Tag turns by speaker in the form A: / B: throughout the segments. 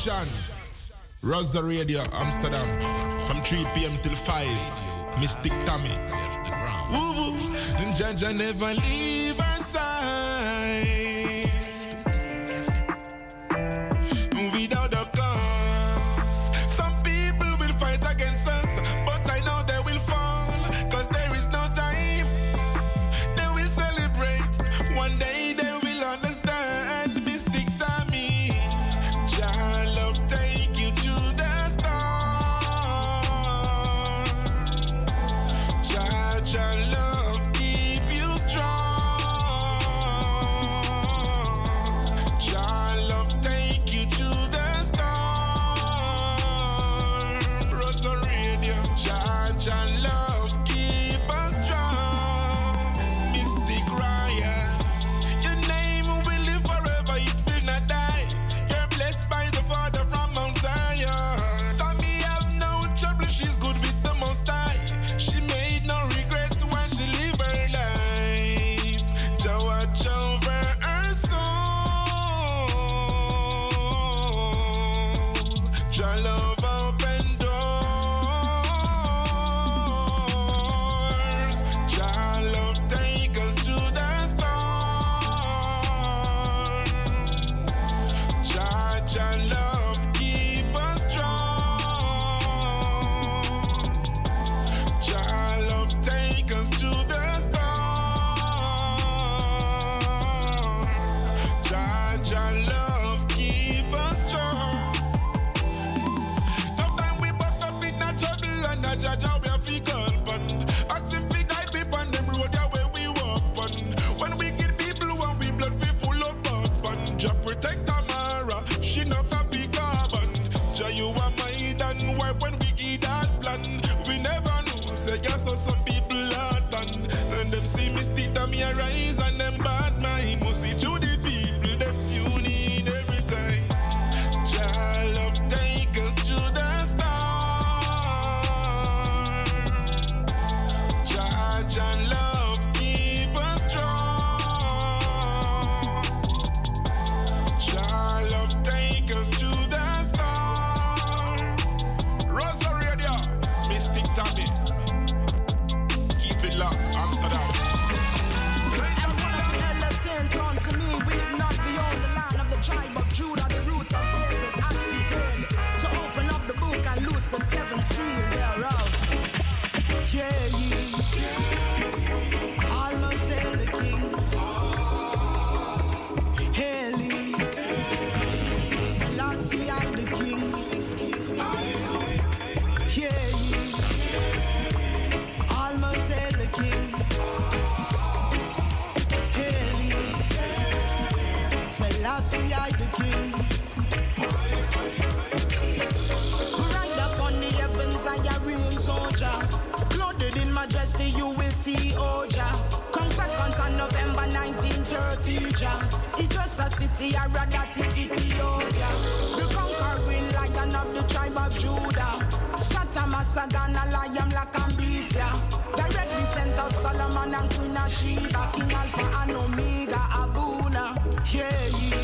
A: Shan. Rasta Radio Amsterdam from 3 p.m. till 5. Mystic Tommy. Woo woo. And Jaja never leave us. Sierra, that
B: is Ethiopia. The conquering lion of the tribe of Judah. Satamasagan, a lion like Ambicia. Direct descent of Solomon and Queen Ashiva, Sheba. King Alpha and Omega, Abuna. Yeah, yeah.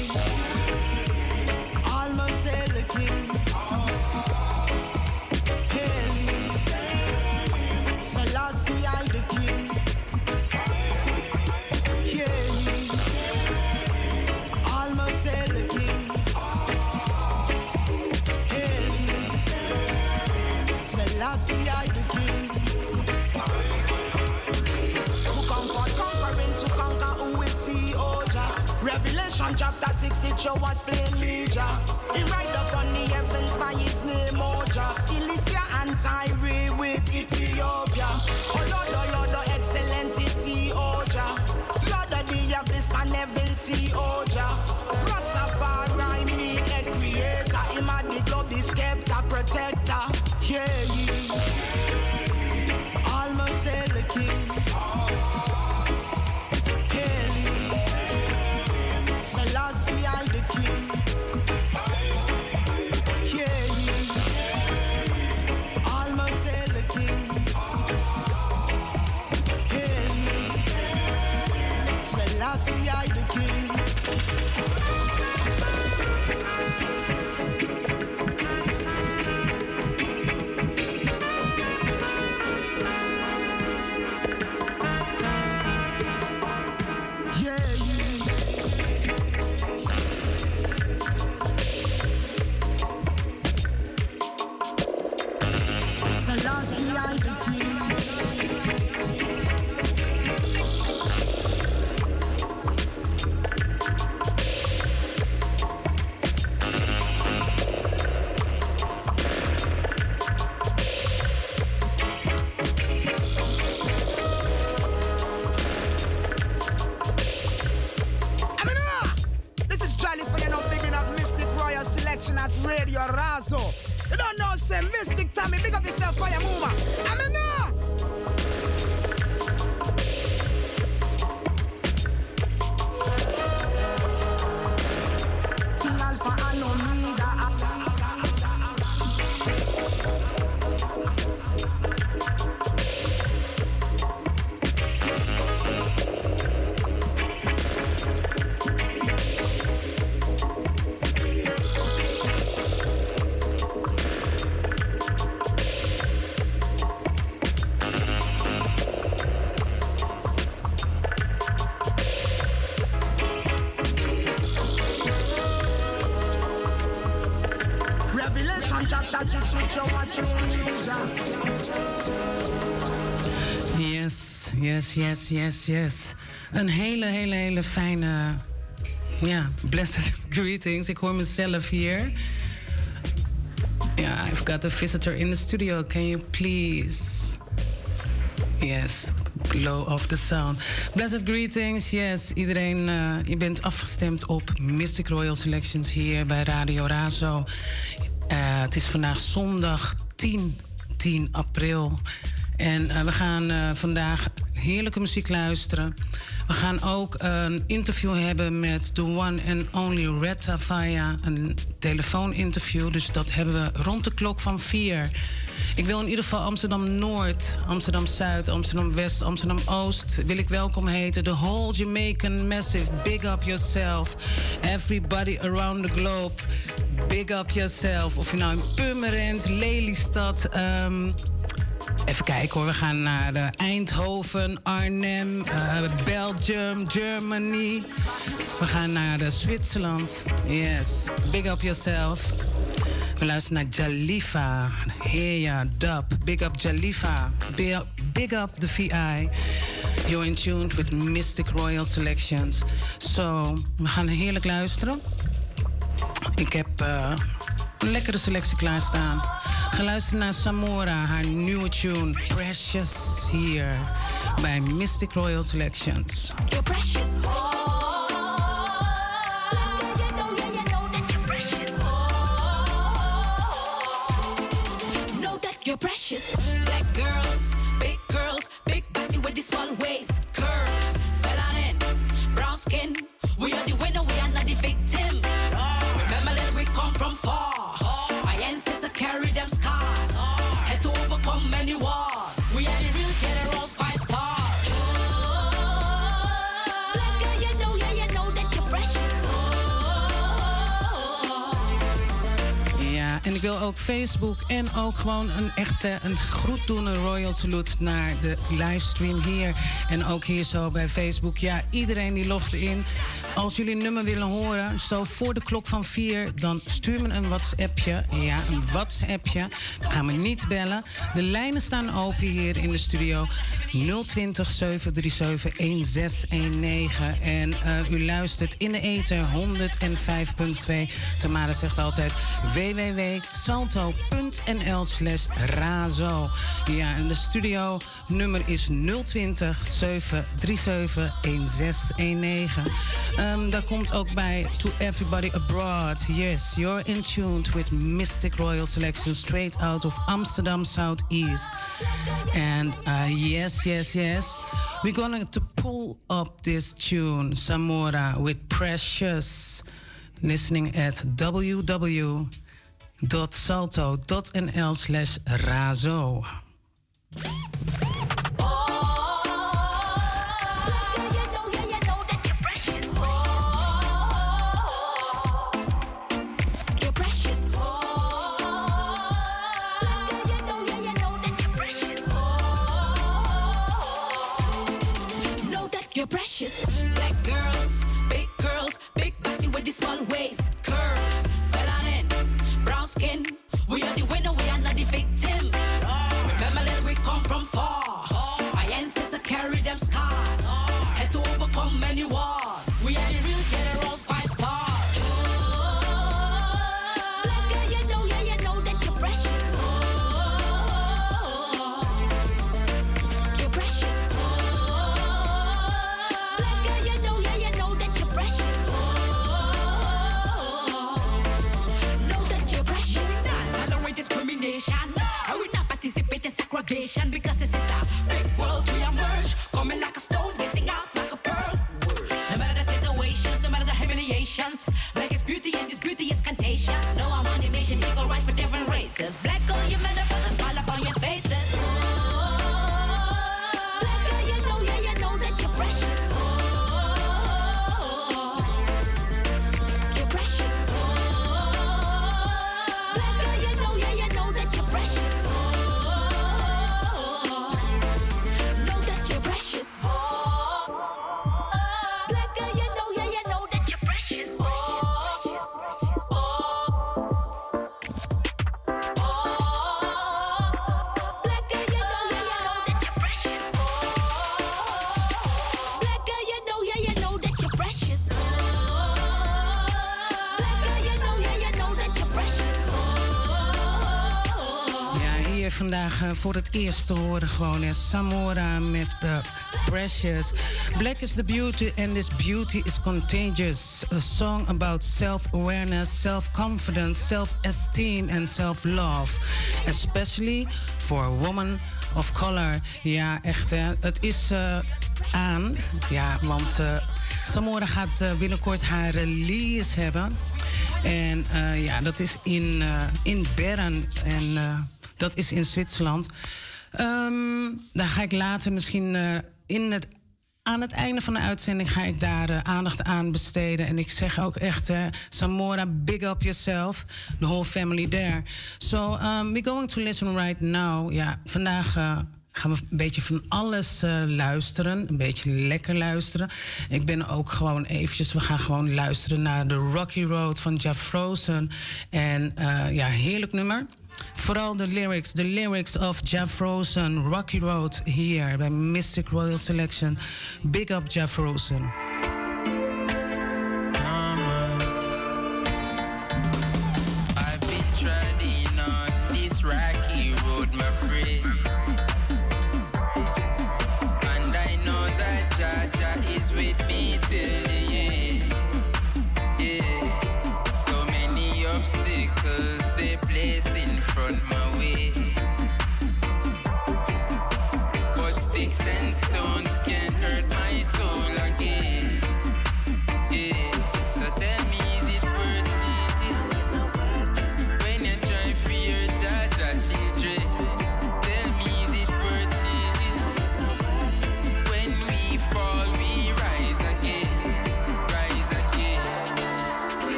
B: show what's been
C: yes, yes, yes. Een hele, hele, hele fijne, ja, blessed greetings. Ik hoor mezelf hier. Yeah, I've got a visitor in the studio. Can you please? Yes, low of the sound. Blessed greetings. Yes, iedereen, uh, je bent afgestemd op Mystic Royal Selections hier bij Radio Razo. Uh, het is vandaag zondag 10, 10 april. En uh, we gaan uh, vandaag heerlijke muziek luisteren. We gaan ook een interview hebben met the one and only Retta via een telefooninterview. Dus dat hebben we rond de klok van vier. Ik wil in ieder geval Amsterdam Noord, Amsterdam Zuid, Amsterdam West, Amsterdam Oost wil ik welkom heten. The whole Jamaican Massive, big up yourself. Everybody around the globe, big up yourself. Of je nou in Purmerend, Lelystad. Um, Even kijken hoor, we gaan naar uh, Eindhoven, Arnhem, uh, Belgium, Germany. We gaan naar uh, Zwitserland. Yes, big up yourself. We luisteren naar Jalifa, Heya, Dub. Big up Jalifa, big up, big up the VI. You're in tune with Mystic Royal Selections. So, we gaan heerlijk luisteren. Ik heb lekkere selectie klaarstaan. Geluisterd naar Samora, haar nieuwe tune Precious hier bij Mystic Royal Selections. You're precious. Black girls, big girls, big body with small waist. Curves, brown skin. We are the winner, we are not the victim. Remember that we come from far. Them scars. Had to overcome many wars. We are the real generals, five stars. En ik wil ook Facebook en ook gewoon een echte een groet doen, een royal salute naar de livestream hier. En ook hier zo bij Facebook. Ja, iedereen die logt in. Als jullie nummer willen horen, zo voor de klok van vier, dan stuur me een WhatsAppje. Ja, een WhatsAppje. Gaan we niet bellen. De lijnen staan open hier in de studio. 020 737 1619. En uh, u luistert in de ether 105.2. Tamara zegt altijd www.salto.nl slash razo. Ja, en de studio nummer is 020 737 1619. Um, daar komt ook bij To Everybody Abroad. Yes, you're in tune with Mystic Royal Selection straight out of Amsterdam Southeast. And uh, yes, yes, yes. We're going to pull up this tune, Samora, with Precious. Listening at www.salto.nl slash razo. We are the winner, we are not the victim. Remember that we come from far. My ancestors carry them scars. Had to overcome many wars. Uh, voor het eerst te horen gewoon is Samora met Precious. Black is the beauty and this beauty is contagious. A song about self-awareness, self-confidence, self-esteem and self-love. Especially for a woman of color. Ja, echt. Het is uh, aan. Ja, want Samora gaat binnenkort haar release hebben. En ja, dat is in, in Bern. En dat is in Zwitserland. Um, daar ga ik later misschien in het aan het einde van de uitzending ga ik daar uh, aandacht aan besteden. En ik zeg ook echt, uh, Samora, big up yourself. The whole family there. So, um, we're going to listen right now. Ja, vandaag gaan we een beetje van alles luisteren. Een beetje lekker luisteren. Ik ben ook gewoon eventjes... We gaan gewoon luisteren naar de Rocky Road van Jeff Frozen. En ja, heerlijk nummer. Vooral de lyrics. De lyrics of Jeff Rosen, Rocky Road hier bij Mystic Royal Selection. Big up Jeff Rosen.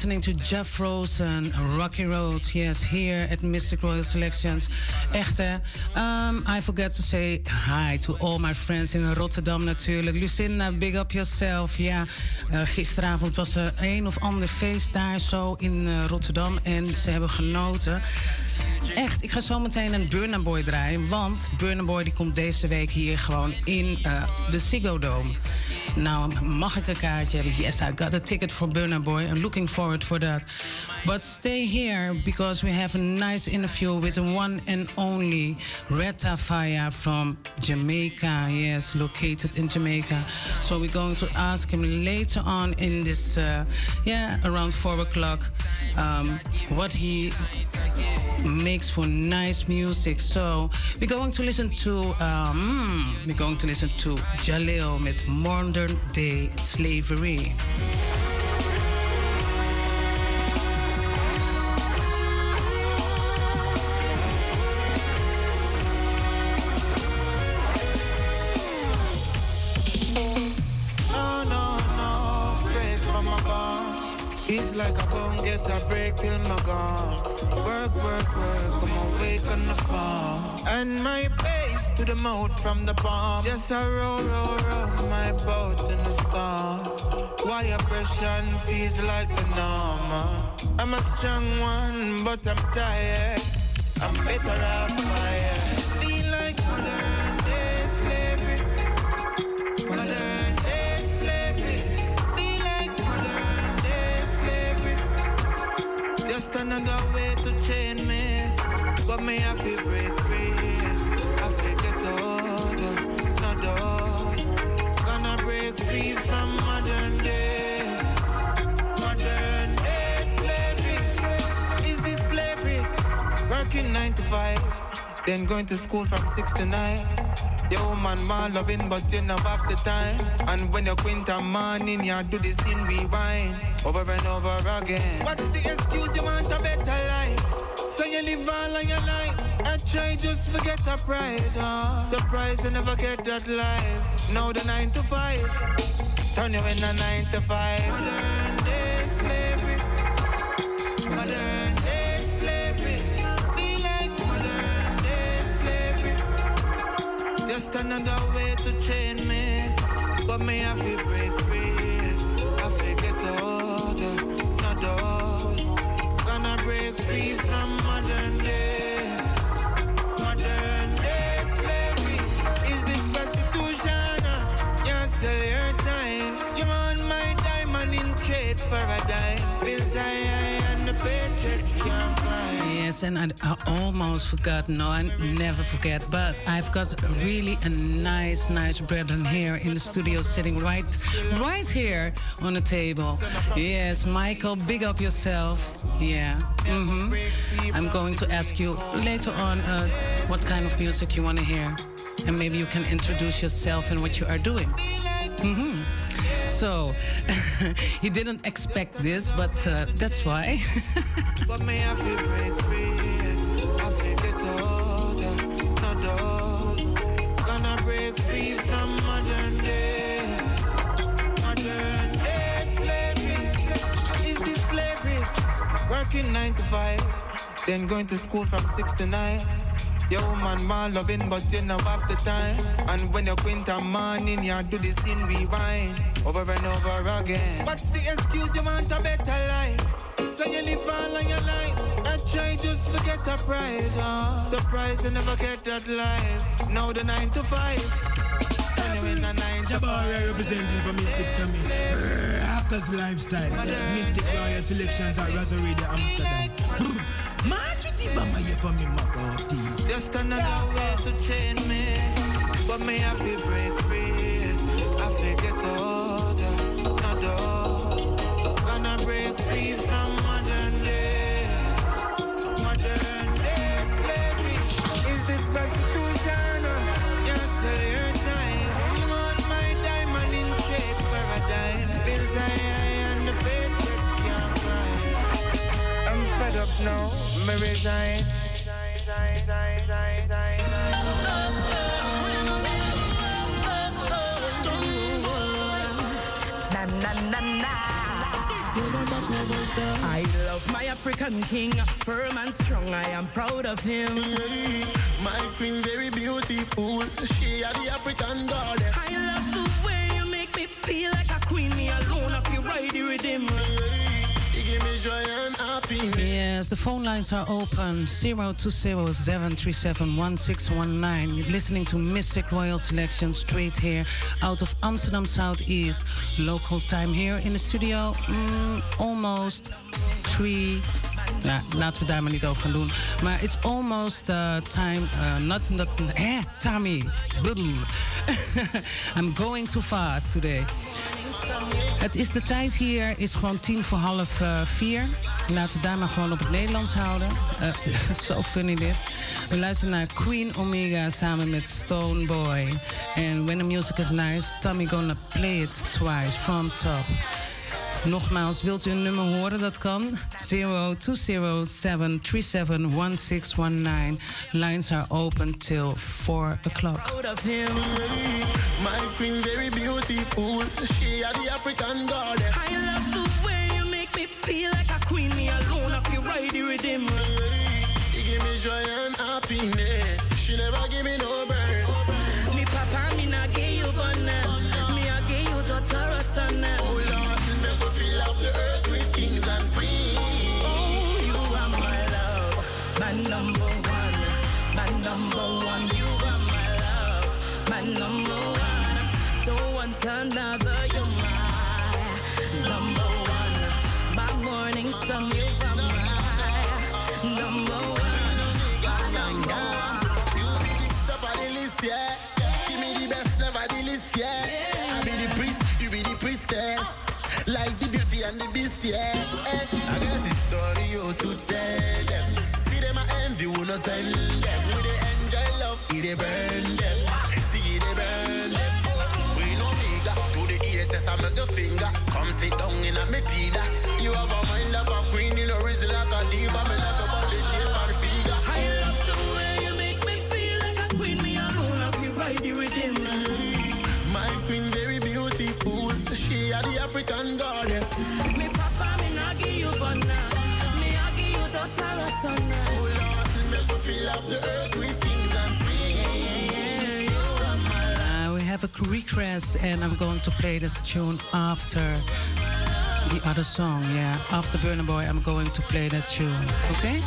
C: Listening to Jeff Rosen, Rocky Road. Yes, here at Mystic Royal Selections. Echt hè. Um, I forgot to say hi to all my friends in Rotterdam natuurlijk. Lucinda, big up yourself. Ja, uh, gisteravond was er een of ander feest daar zo in uh, Rotterdam. En ze hebben genoten. Echt, ik ga zo meteen een Burna Boy draaien. Want Burna Boy die komt deze week hier gewoon in uh, de Ziggo Dome. Nou, mag ik een kaartje? Yes, I got a ticket for Burna Boy. I'm looking forward for that. But stay here because we have a nice interview with the one and only Retta Fire from Jamaica. Yes, located in Jamaica. So we're going to ask him later on in this, uh, yeah, around four o'clock, um, what he makes for nice music. So we're going to listen to, um, we're going to listen to Jalil with Modern Day Slavery.
D: It's like I won't get a break till my gone. Work, work, work, I'm awake on the farm. And my base to the mouth from the palm. Just a roll, roll, roll my boat in the storm. Wire pressure feels like the norm? I'm a strong one, but I'm tired. I'm better off quiet. Another way to chain me. But me have to break free. I feel get out, no doubt. Gonna break free from modern day. Modern day slavery. Is this slavery? Working nine to five, then going to school from six to nine. Your woman more loving, but you never have the time. And when you quint a morning, you do the scene rewind over and over again. What's the excuse you want a better life? So you live all of your life. I try just forget a prize. Surprise, you never get that life. Now the nine to five, turn you in a nine to five. Modern day slavery. Modern Just another way to chain me. But me have to break free. I forget all the no doubt. Gonna break free and
C: I, I almost forgot. No, I never forget. But I've got really a nice, nice brethren here in the studio, sitting right, right here on the table. Yes, Michael, big up yourself. Yeah. Mm-hmm. I'm going to ask you later on uh, what kind of music you want to hear, and maybe you can introduce yourself and what you are doing. Mm hmm So, he didn't expect this, but uh, that's why.
D: Working nine to five, then going to school from six to nine. Your woman more loving, but you never have the time. And when you quint a morning, you do the scene rewind over and over again. What's the excuse you want a better life? So you live all of your life. I try just forget a prize. Uh. Surprise, you never get that life. Now the nine to five. Turn you in a nine to
E: Jabari representing for Mystic Tommy. Actors Lifestyle. Mystic Royal Selections at Razorida Amsterdam. March with the bama here for me, Makati.
D: Just another way to chain me. But me have to break free. I forget all the no doubt. Gonna break free from now. Me resign.
B: Na na na na. I love my African king, firm and strong. I am proud of him.
E: My queen very beautiful. She are the African goddess.
B: I love the way you make me feel like a queen. Me alone, I feel right the rhythm.
E: You
C: Yes, the phone lines are open 0207371619. You're listening to Mystic Royal Selection straight here out of Amsterdam Southeast. Local time here in the studio, mm, almost three. Nou, laten we daar maar niet over gaan doen. Maar it's almost uh, time. Uh, not, not, eh, Tommy. I'm going too fast today. Het is de tijd hier, is gewoon tien voor half eh, vier. Laten we daar maar gewoon op het Nederlands houden. Eh, Zo funny dit. We luisteren naar Queen Omega samen met Stone Boy. En when the music is nice, Tommy gonna play it twice from top. Nogmaals, wilt u een nummer horen? Dat kan. 0207371619. Lines are open till 4 o'clock.
B: Proud of him.
E: My queen very beautiful. She are the African goddess.
B: I love the way you make me feel like a queen. Me alone, I feel right the rhythm.
E: You give me joy and happiness. She never give me no burn.
B: Me papa, me not give you bun. Me I give you to Taurus son.
E: Oh, number one. You are my love, my number one. Don't
B: want another. You're my number one. My morning sun. You are my number one. My number one. You top of the list, yeah. Give me the best the yeah. I be the priest, you be the priestess.
A: Like the beauty and the beast, yeah. I got this story oh, to tell them. See them, I envy, will not send them. We they burn them. See they burn them. We me got to the haters, I make a finger. Come sit down in a me
C: request, and I'm going to play this tune after the other song. Yeah, after Burna Boy, I'm going to play that tune. Okay?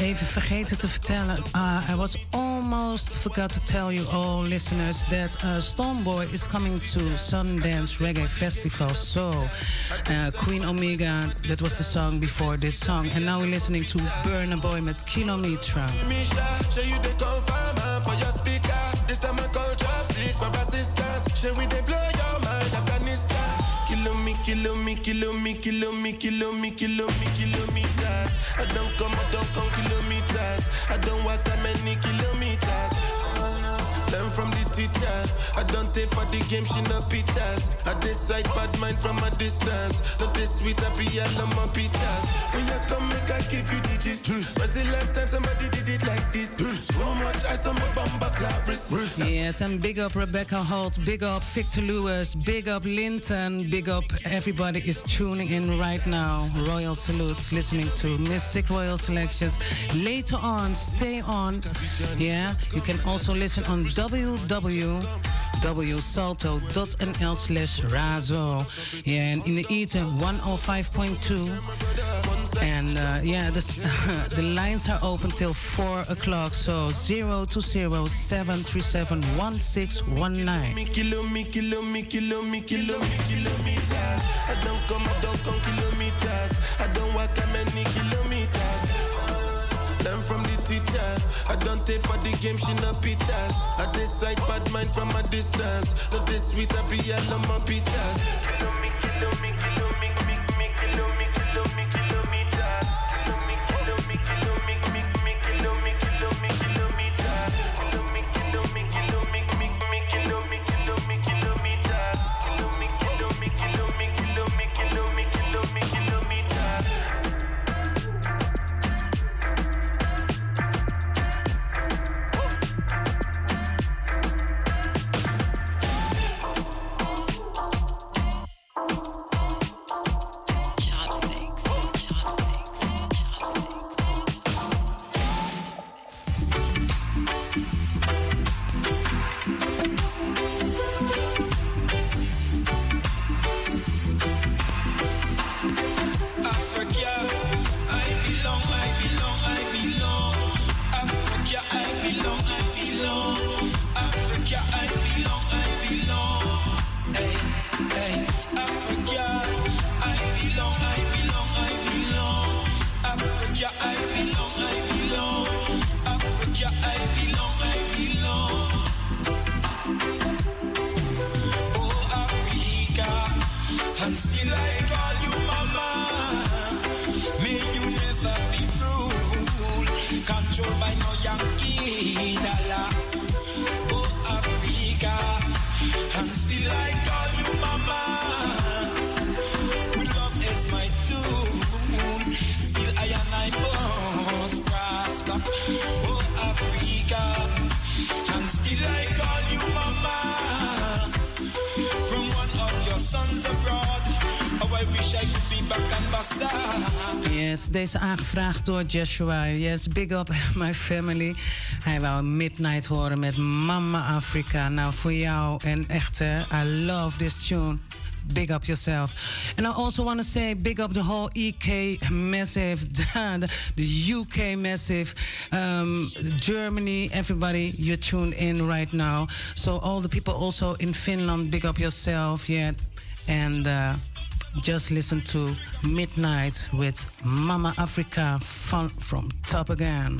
C: Even vergeten te vertellen. Uh, I was almost forgot to tell you all listeners that uh, Stonebwoy is coming to Sundance Reggae Festival. So, uh, Queen Omega, that was the song before this song. And now we're listening to Burna Boy met
A: Kilometre. Kilo me, me, me, me, me, me, kilometers. I don't come, I don't come kilometers. I don't walk that many kilometers. Learn from the teacher. I don't take for the game, she no pitas. I decide bad mind from a distance. Not this sweet, I be all on my pitas. When you come, make I give you digits. When's the last time somebody did it like this? So much ice on my bumper clap wrist.
C: Yes, and big up Rebecca Holt, big up Victor Lewis, big up Linton, big up everybody is tuning in right now. Royal salutes, listening to Mystic Royal Selections. Later on, stay on. Yeah, you can also listen on www.salto.nl slash razo. Yeah, and in the ether 105.2. And uh, yeah, the the lines are open till 4 o'clock. So
A: 020 737 1619. I don't take for the game, she no pitas. I decide bad mind from a distance. Not this sweet, I be all on my pitas. Me, me,
C: deze aangevraagd door Joshua. Yes, big up my family. Hij wou Midnight horen met Mama Africa. Nou, voor jou en echt, I love this tune.
F: big up yourself. And I also want to say big up the whole EK massive, the UK massive, um, Germany, everybody, you tune in right now. So all the people also in Finland, big up yourself, yeah. And uh, just listen to Midnite with Mama Africa from top again.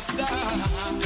F: superstar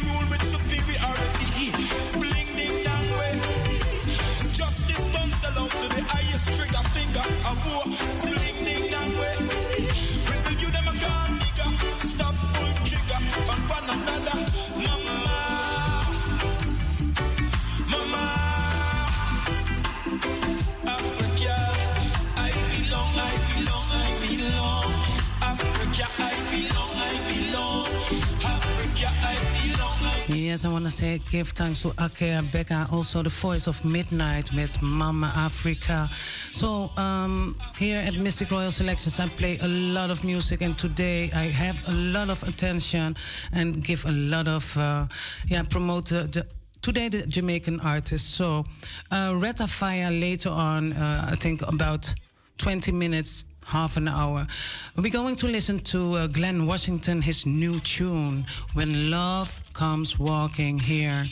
F: Yes, I want to say give thanks to Ake Becca, also the voice of Midnite with Mama Africa. So um, here at Mistic Royal Selections, I play a lot of music, and today I have a lot of attention and give a lot of uh, yeah promote the, the today the Jamaican artists. So uh, Retta Fire later on, uh, I think about 20 minutes half an hour. We're going to listen to uh, Glenn Washington, his new tune, When Love Comes Walking Here.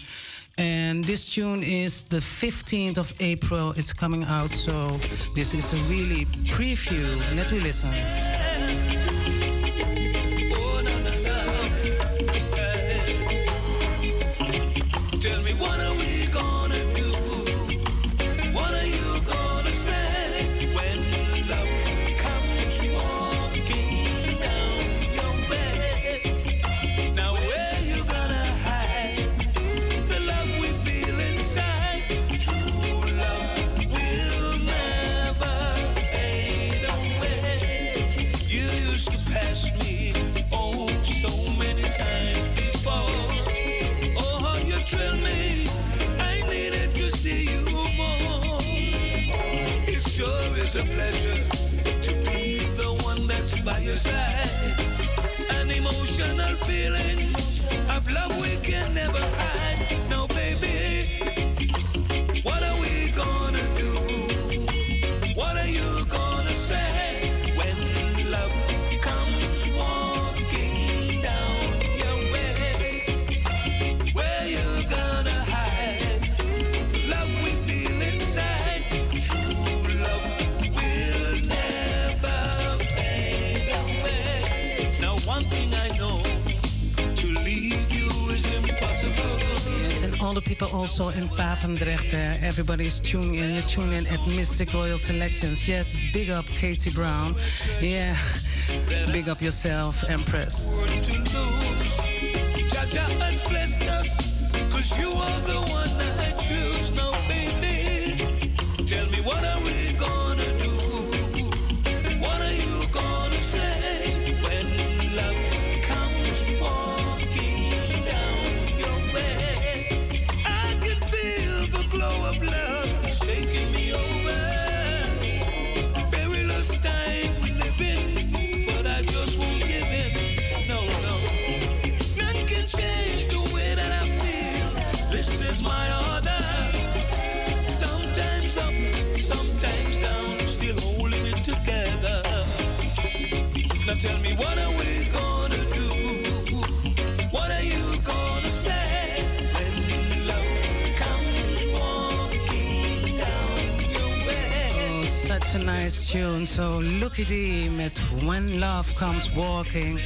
F: And this tune is the 15th of April. It's coming out, so this is a really preview. Let me listen.
G: One thing I know to leave you is impossible.
C: All the people also in Papendrecht. Uh, everybody's tuning in. You tune in at Mistic Royal Selections. Yes, big up Katie Brown. Yeah, big up yourself, Empress.
G: Cause you are the one I choose baby. Tell me what are we tell me, what are we gonna do? What are you gonna say when love comes walking down your way?
C: Oh, such a nice tune. So Lukie D met When Love Comes Walking.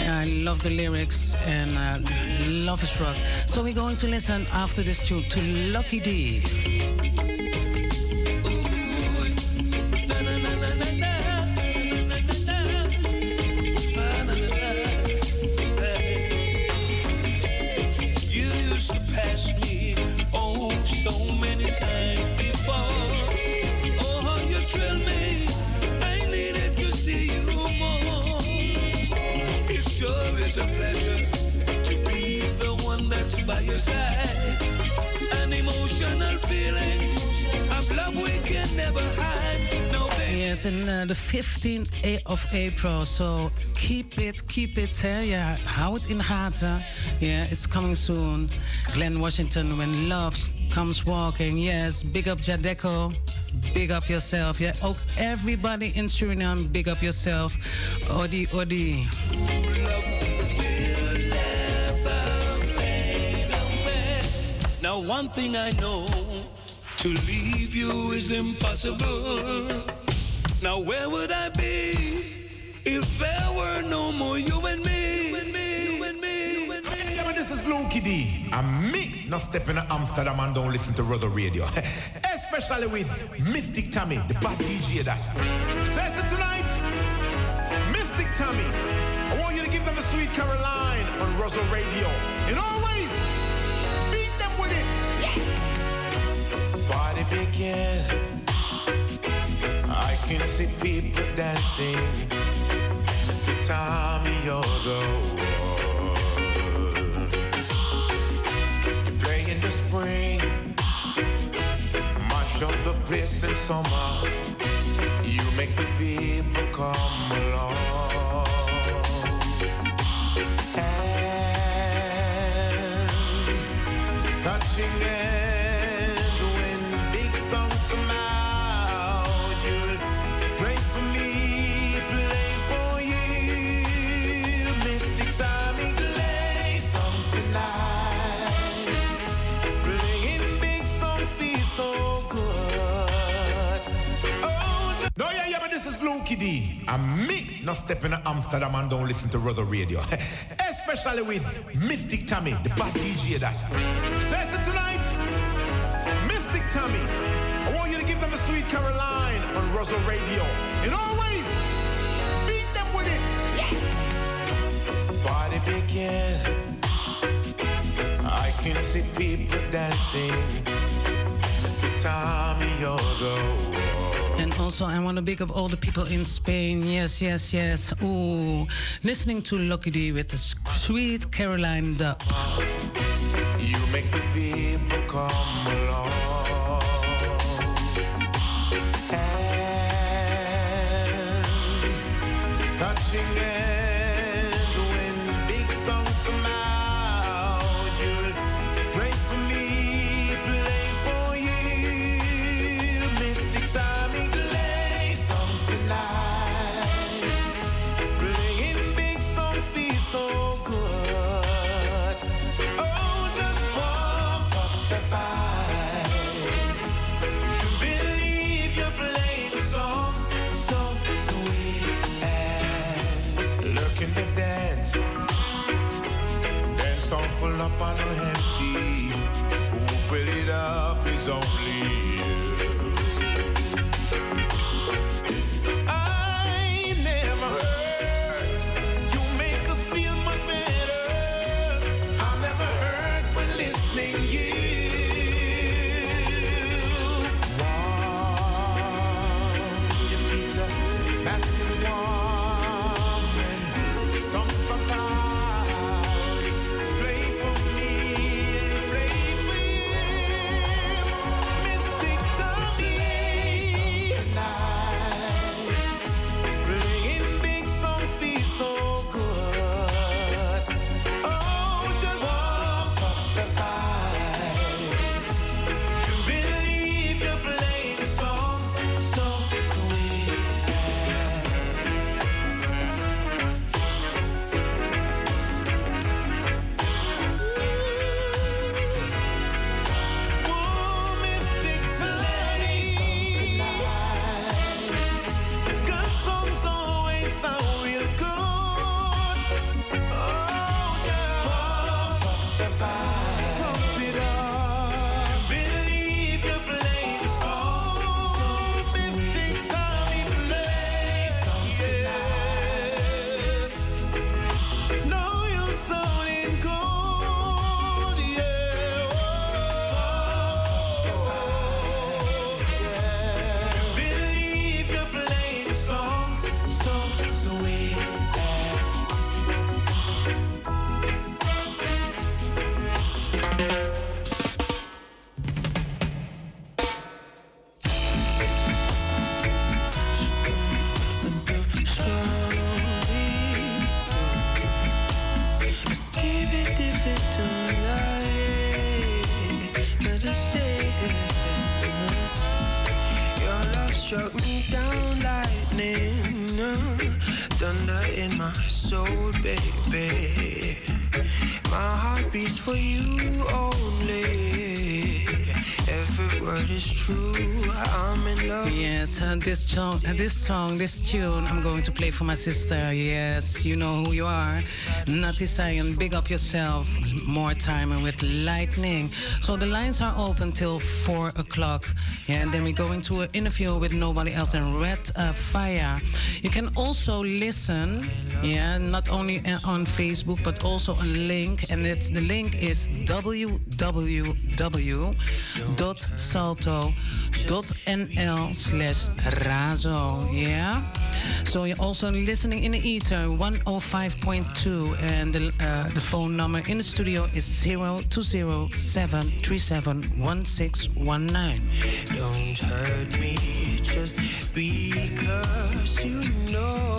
C: I love the lyrics and uh, love is rock. So we're going to listen after this tune to Lukie D.
G: by your side. An emotional feeling of love we can never hide. No.
C: Yes, and uh, the 15th of April. So keep it, keep it. Hè? Ja, hou het in de gaten. Yeah, it's coming soon. Glenn Washington, when love comes walking. Yes, big up Jadeco. Big up yourself. Yeah, ook everybody in Suriname, big up yourself. Odi, Odi.
G: Now, one thing I know to leave you is impossible. Now, where would I be if there were no more you and me? You and me, you and me, you and me.
H: Yeah, this is Lukie D. And me not stepping to Amsterdam and don't listen to Rother Radio. Especially with Mystic Tommy, the bad DJ that. Says it tonight, Mystic Tommy. I want you to give them a sweet Caroline on Rother Radio. And always
I: Party begin. I can see people dancing. Mr. Tommy, you're the one. You play in the spring, mash up the place in summer.
H: Is Lukie And me not stepping to Amsterdam and don't listen to Rother Radio. Especially with Mystic Tommy, the bad DJ that. Says it tonight, Mystic Tommy. I want you to give them a sweet Caroline on Rother Radio. And always beat them with it.
I: party begin. I can see people dancing. Mr. Tommy, you're the one.
C: And also, I want to big up all the people in Spain. Yes, yes, yes. Ooh, listening to Lukie D with the sweet Caroline dub.
I: You make the people come
D: heb ik
C: Hoeveel je this song, uh, this song, this tune, I'm going to play for my sister. Yes, you know who you are. Natty Sion, big up yourself. More time and with lightning. So the lines are open till four o'clock. Yeah, and then we go into an interview with nobody else than Red uh, Fire. You can also listen, yeah, not only uh, on Facebook but also a link, and it's the link is www.salto.nl slash razo. Yeah. So you're also listening in the ether 105.2 and the, uh, the phone number in the studio is 0207371619.
D: Don't hurt me just because you know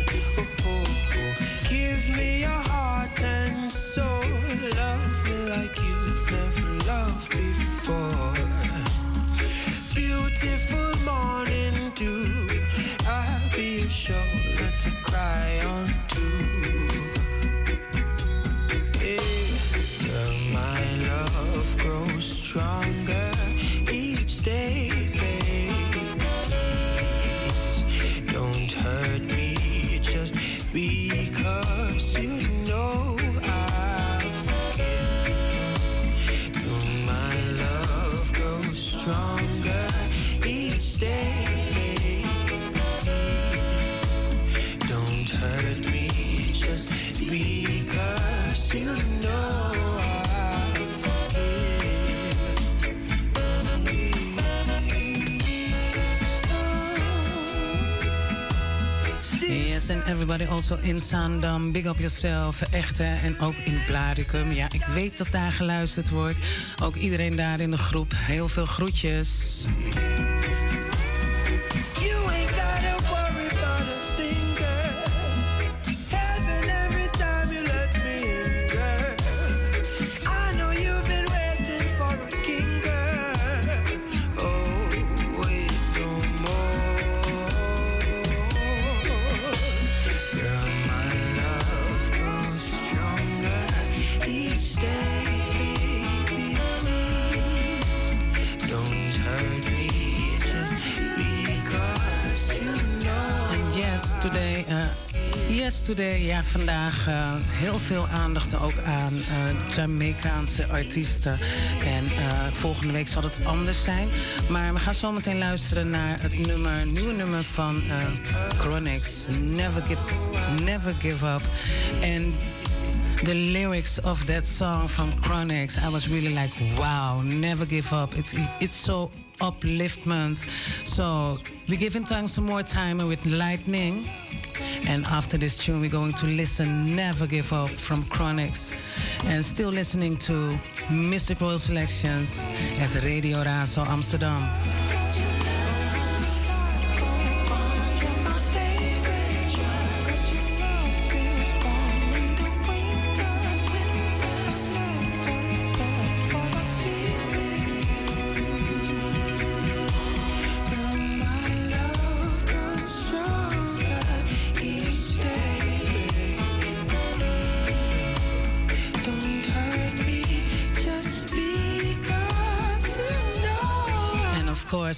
D: to cry
C: also in Sandam. Big up yourself, echte. En ook in Blaricum. Ja, ik weet dat daar geluisterd wordt. Ook iedereen daar in de groep. Heel veel groetjes. Today. Ja, vandaag eh, heel veel aandacht ook aan eh Jamaicaanse artiesten. En eh, volgende week zal het anders zijn. Maar we gaan zo meteen luisteren naar het nummer, nieuwe nummer van Chronix. Never give, never give up. En the lyrics of that song from Chronix, I was really like, wow, never give up. It, it's so upliftment. So we're giving thanks some more time with lightning. And after this tune, we're going to listen Never Give Up from Chronixx. And still listening to Mistic Royal Selections at Radio Razo Amsterdam.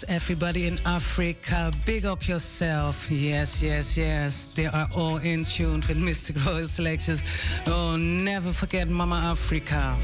C: Everybody in Africa, big up yourself. Yes, yes, yes. They are all in tune with Mr. Royal Selections. Oh, never forget Mama Africa.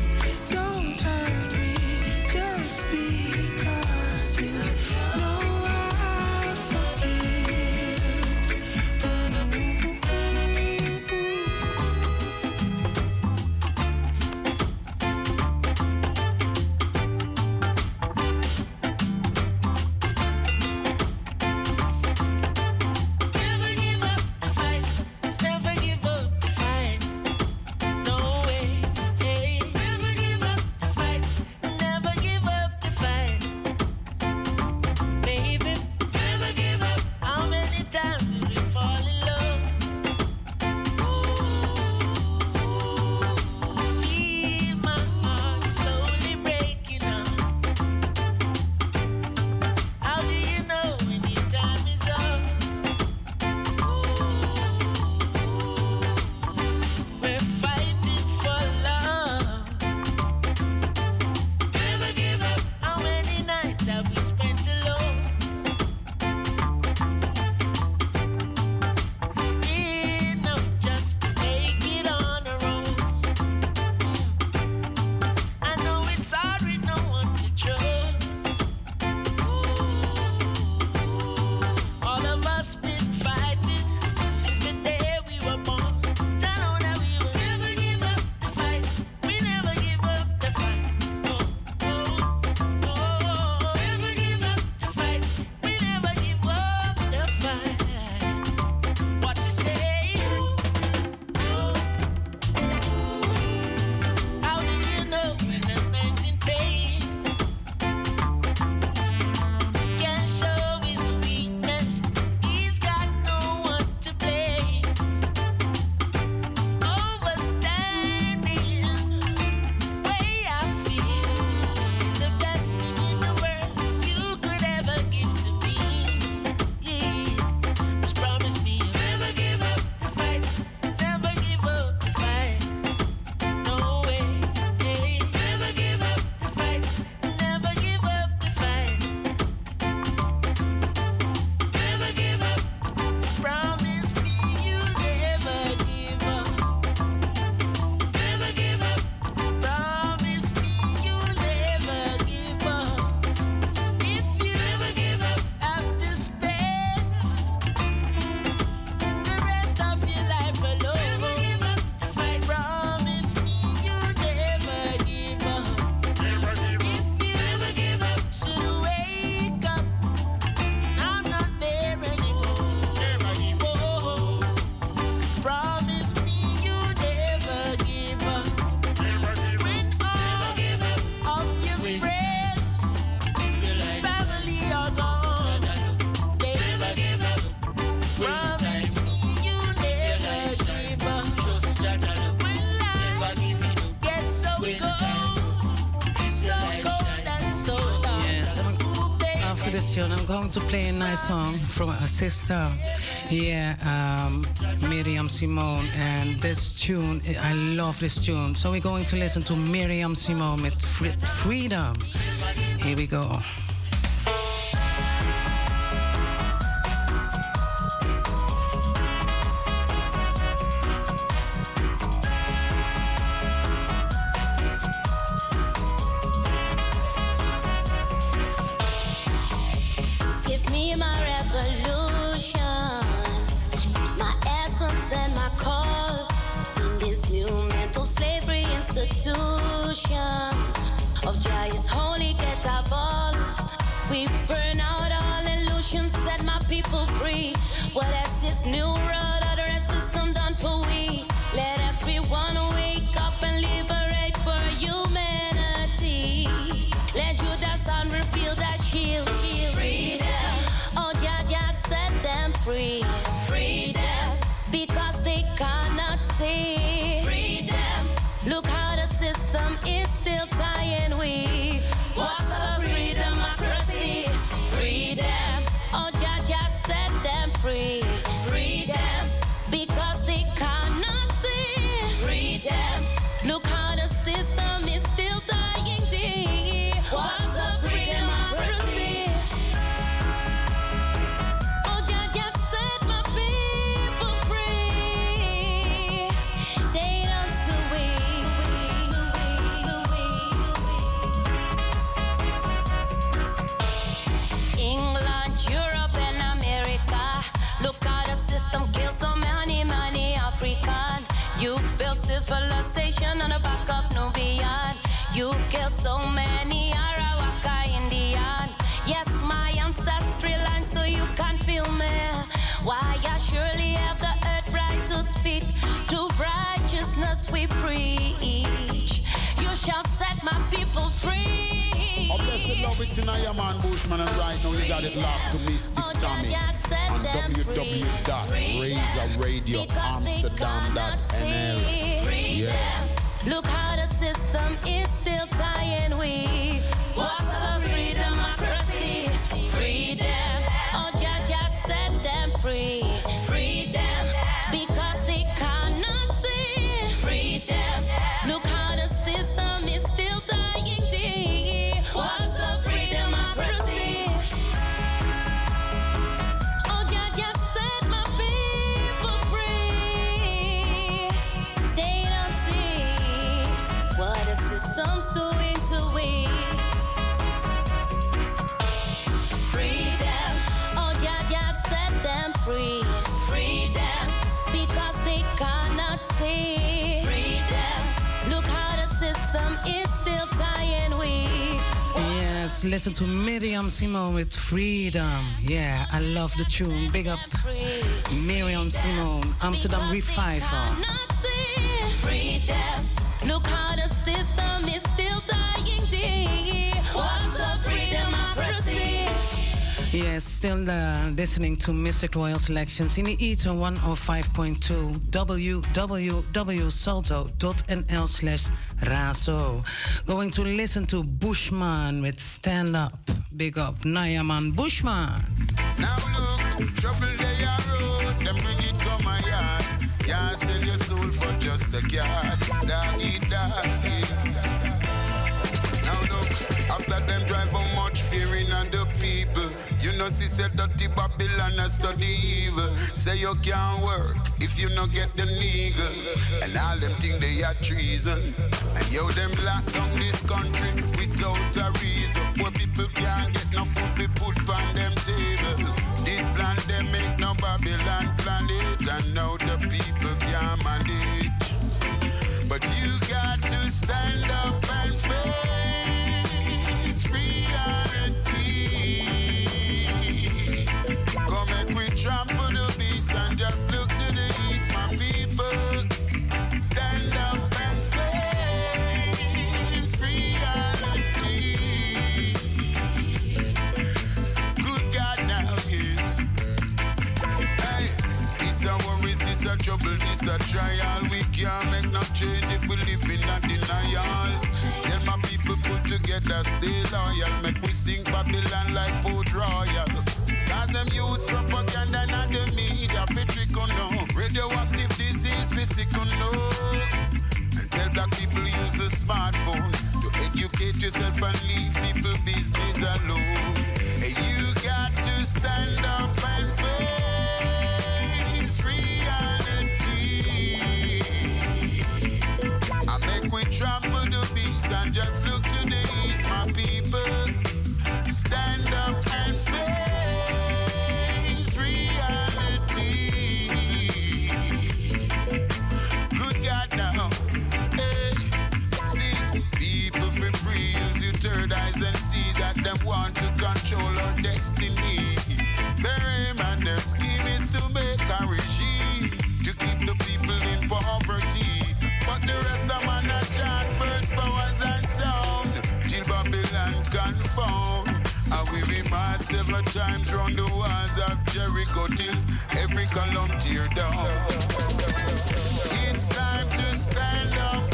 J: Going to play a nice song from a sister. Yeah, um, Miriam Simone. And this tune, I love this tune. So we're going to listen to Miriam Simone with Freedom. Here we go. so many Arawaka Indians. Yes, my ancestry line, so you can feel me. Why I surely have the earth right to speak. To righteousness we preach. You shall set my people free. Oh,
A: blessed love it's in your man, Bushman, and right now you got it locked to Mystic oh, Tommy
J: on
A: www.razorradioamsterdam.nl.
J: Yeah. Listen to Miriam Simone with Freedom. Yeah, I love the tune. Big up Miriam Simone, Amsterdam Revival. Look how the system is still dying. What's the freedom Yes, still uh, listening to Mistic Royal Selections in the Eton 105.2 www.salto.nl slash razo. Going to listen to Bushman with Stand Up. Big up, Nayaman Bushman.
A: Now look, trouble they are road, them bring it to my yard. Can't sell your soul for just a card. Dog eat dog Now look, after them drive how much fearing on the people. You know, she said dirty Babylon a study evil. Say you can't work if you no get the nigga. And all them think they are treason. Yo, them lock down this country without a reason. Poor people can't get no food fi put on them table. This plan they make no Babylon planet. And now the people can't manage. But you got to stand up trial. We can't make no change if we live in a denial. Tell my people put together, stay loyal. Make we sing Babylon like Port Royal. Cause them use propaganda and the media for trick on no. Radioactive disease physical no. And tell black people use a smartphone to educate yourself and leave people business alone. And you got to stand up and face Be several times round the walls of Jericho till every column tear down. It's time to stand up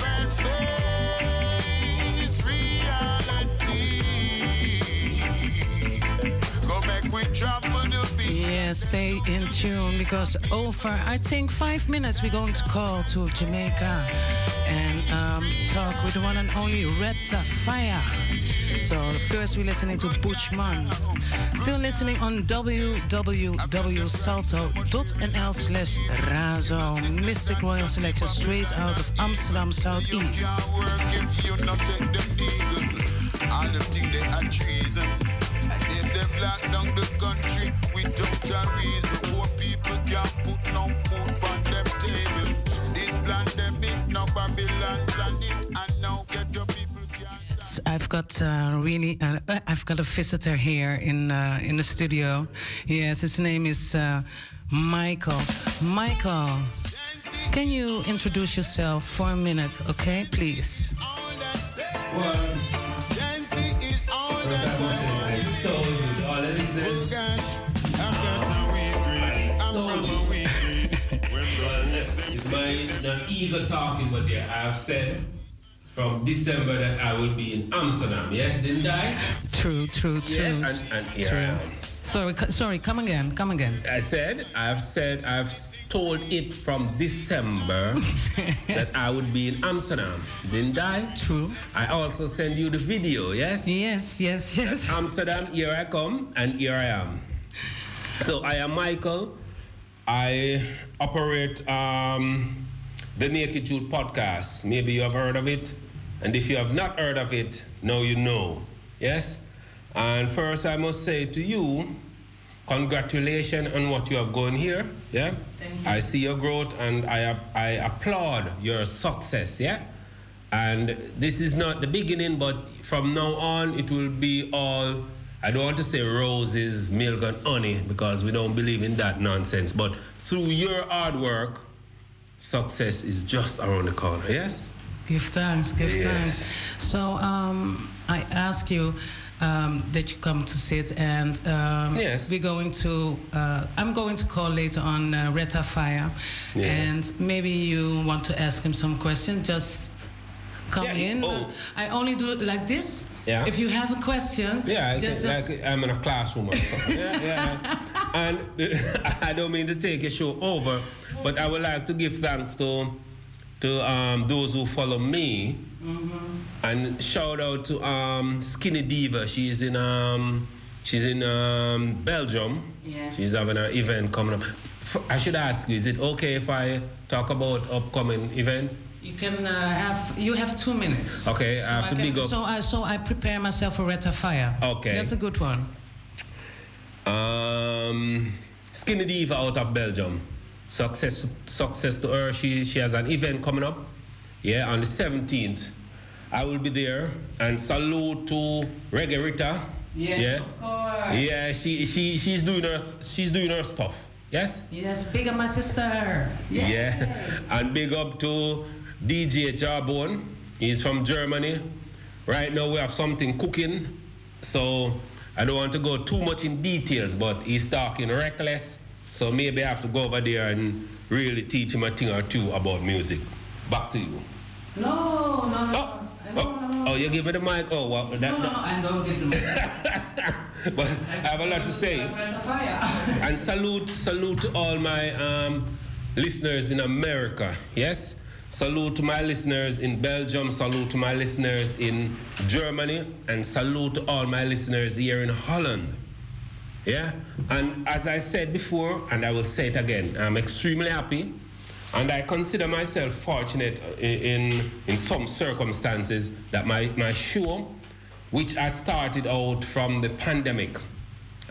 C: stay in tune because over, I think, five minutes, we're going to call to Jamaica and um, talk with the one and only Retta Fire. So first we're listening to Bushman. Still listening on www.salto.nl slash Razo. Mistic Royal Selection straight out of Amsterdam Southeast.
A: Lock down the country without a reason, poor people can't put no food on them table. This pandemic, now Babylon plan it, and now get your people can't.
C: I've got uh, really, uh, I've got a visitor here in uh, in the studio. Yes, his name is uh, Michael. Michael, can you introduce yourself for a minute, okay, please?
K: It's my not ego talking, but yeah, I have said from December that I will be in Amsterdam. Yes, didn't I?
C: True, true, true.
K: Yes, and, and here
C: true. Sorry, sorry. Come again. Come again.
K: I said, I've said, I've told it from December that I would be in Amsterdam. Didn't I?
C: True.
K: I also sent you the video, yes?
C: Yes, yes, yes.
K: Amsterdam, here I come, and here I am. So I am Michael. I operate um, the Naked Truth podcast. Maybe you have heard of it. And if you have not heard of it, now you know. Yes? And first, I must say to you, congratulations on what you have going here. Yeah? I see your growth and I, I applaud your success. Yeah? And this is not the beginning, but from now on, it will be all, I don't want to say roses, milk, and honey, because we don't believe in that nonsense. But through your hard work, success is just around the corner. Yes?
C: Give thanks, give
K: Yes.
C: thanks. So um, I ask you um, that you come to sit, and um,
K: Yes.
C: we're going to. Uh, I'm going to call later on uh, Retta Fire,
K: Yeah.
C: and maybe you want to ask him some questions Just come
K: Yeah,
C: in.
K: oh.
C: I only do it like this.
K: Yeah.
C: If you have a question,
K: Yeah,
C: just, just
K: like I'm in a classroom. yeah, yeah. And I don't mean to take a show over, but I would like to give thanks to to um, those who follow me, and shout out to um, Skinny Diva. She's in um, she's in um, Belgium.
C: Yes.
K: She's having an event coming up. I should ask you: Is it okay if I talk about upcoming events?
C: you can uh, have you have two minutes.
K: Okay, I have to
C: can-
K: big up.
C: So I so I prepare myself for Retta Fire.
K: Okay.
C: That's a good one.
K: Um, Skinny Diva out of Belgium. Success, success to her. She she has an event coming up. Yeah, on the 17th. I will be there. And salute to Reggae Rita.
C: Yes,
K: yeah.
C: of course.
K: Yeah, she she she's doing her she's doing her stuff. Yes.
C: Yes, big up my sister.
K: Yeah. And big up to DJ Jawbone. He's from Germany. Right now we have something cooking. So I don't want to go too much in details, but he's talking reckless. So maybe I have to go over there and really teach him a thing or two about music. Back to you.
C: No, no, no.
K: Oh, oh, oh, you give me the mic? Oh, well, that,
C: No, no, no, I don't give the mic.
K: but I have a lot to say. and salute, salute to all my um, listeners in America. Yes, salute to my listeners in Belgium. Salute to my listeners in Germany, and salute to all my listeners here in Holland. Yeah, and as I said before, and I will say it again, I'm extremely happy, and I consider myself fortunate in in, in some circumstances that my my show which I started out from the pandemic.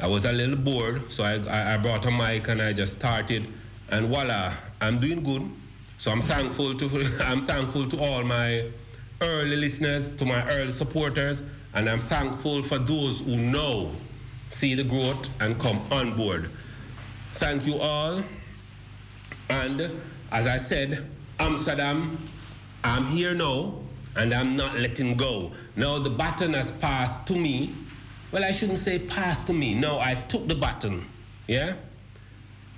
K: I was a little bored, so I, I, brought a mic and I just started, and voila, I'm doing good. So I'm thankful to I'm thankful to all my early listeners, to my early supporters, and I'm thankful for those who know, see the growth, and come on board. Thank you all. And as I said, Amsterdam, I'm here now, and I'm not letting go. Now the baton has passed to me. Well, I shouldn't say passed to me. No, I took the baton. Yeah?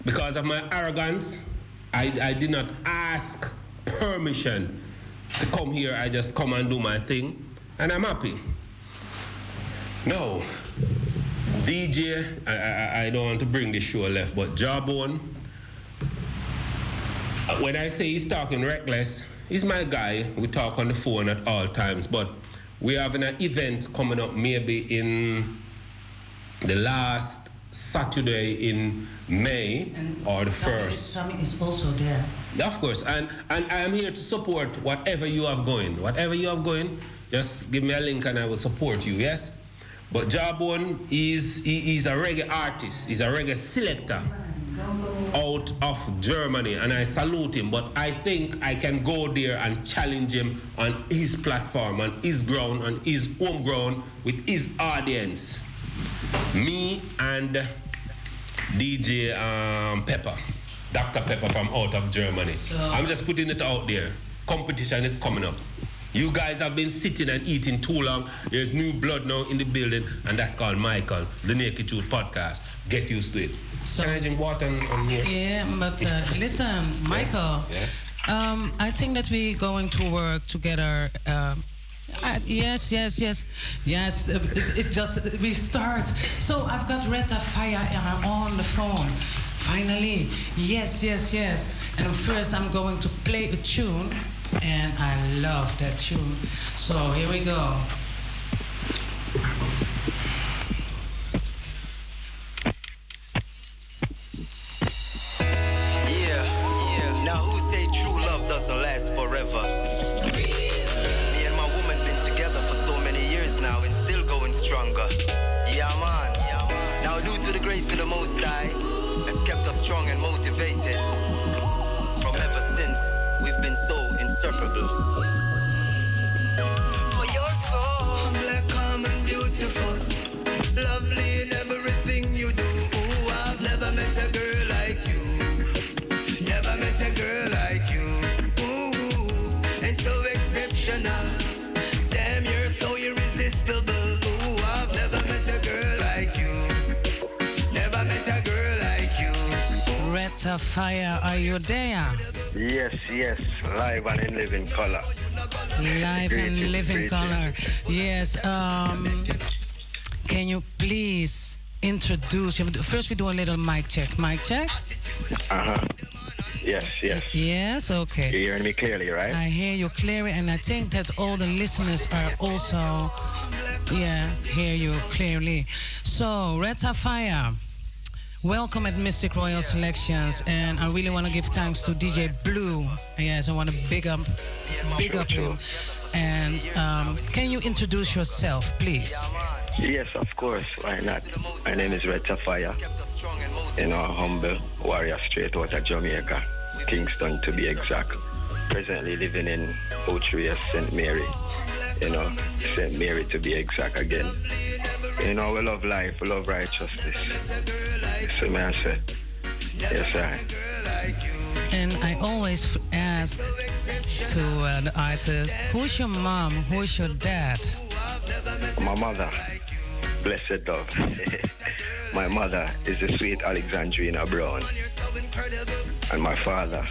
K: Because of my arrogance, I, I did not ask permission to come here. I just come and do my thing, and I'm happy. No, DJ, I, I, I don't want to bring this show left, but Jawbone, uh, when I say he's talking reckless, he's my guy. We talk on the phone at all times, but we're having an event coming up maybe in the last Saturday in May or the first.
C: Tommy is also there.
K: Of course, and and I am here to support whatever you have going. Whatever you have going, just give me a link and I will support you. Yes, but Jawbone is he, he's a reggae artist. He's a reggae selector out of Germany, and I salute him. But I think I can go there and challenge him on his platform, on his ground, on his home ground with his audience. Me and DJ um, Pepper, Dr. Pepper from out of Germany. I'm just putting it out there. Competition is coming up. You guys have been sitting and eating too long. There's new blood now in the building, and that's called Michael, the Naked Truth Podcast. Get used to it. Can I drink water on, on here?
C: Yeah, but uh, listen, Michael.
K: Yeah.
C: Um, I think that we're going to work together. Um, uh, yes, yes, yes, yes. uh, It's, it's just we start. So I've got Retta Fire uh, on the phone. Finally, yes, yes, yes. And first, I'm going to play a tune, and I love that tune. So here we go. Fire, are you there?
L: Yes, yes, live and in living color.
C: Live and living color. Yes. Um, can you please introduce? First, we do a little mic check. Mic check.
L: Uh huh. Yes, yes.
C: Yes. Okay.
L: You hearing me clearly, right?
C: I hear you clearly, and I think that all the listeners are also, yeah, hear you clearly. So, Red Tafaya, welcome at Mistic Royal Selections, and I really want to give thanks to DJ Blue. Yes, I want to big up, big up you. And um, can you introduce yourself, please?
L: Yes, of course. Why not? My name is Red Fire. You know, humble warrior straight out of Jamaica, Kingston to be exact. Presently living in Outreach, St. Mary. You know, St. Mary to be exact again. You know, we love life, we love righteousness. So, I say, yes, I.
C: And I always ask to uh, the artist, who's your mom? Who's your dad?
L: My mother, blessed dove. My mother is the sweet Alexandrina Brown. and my father,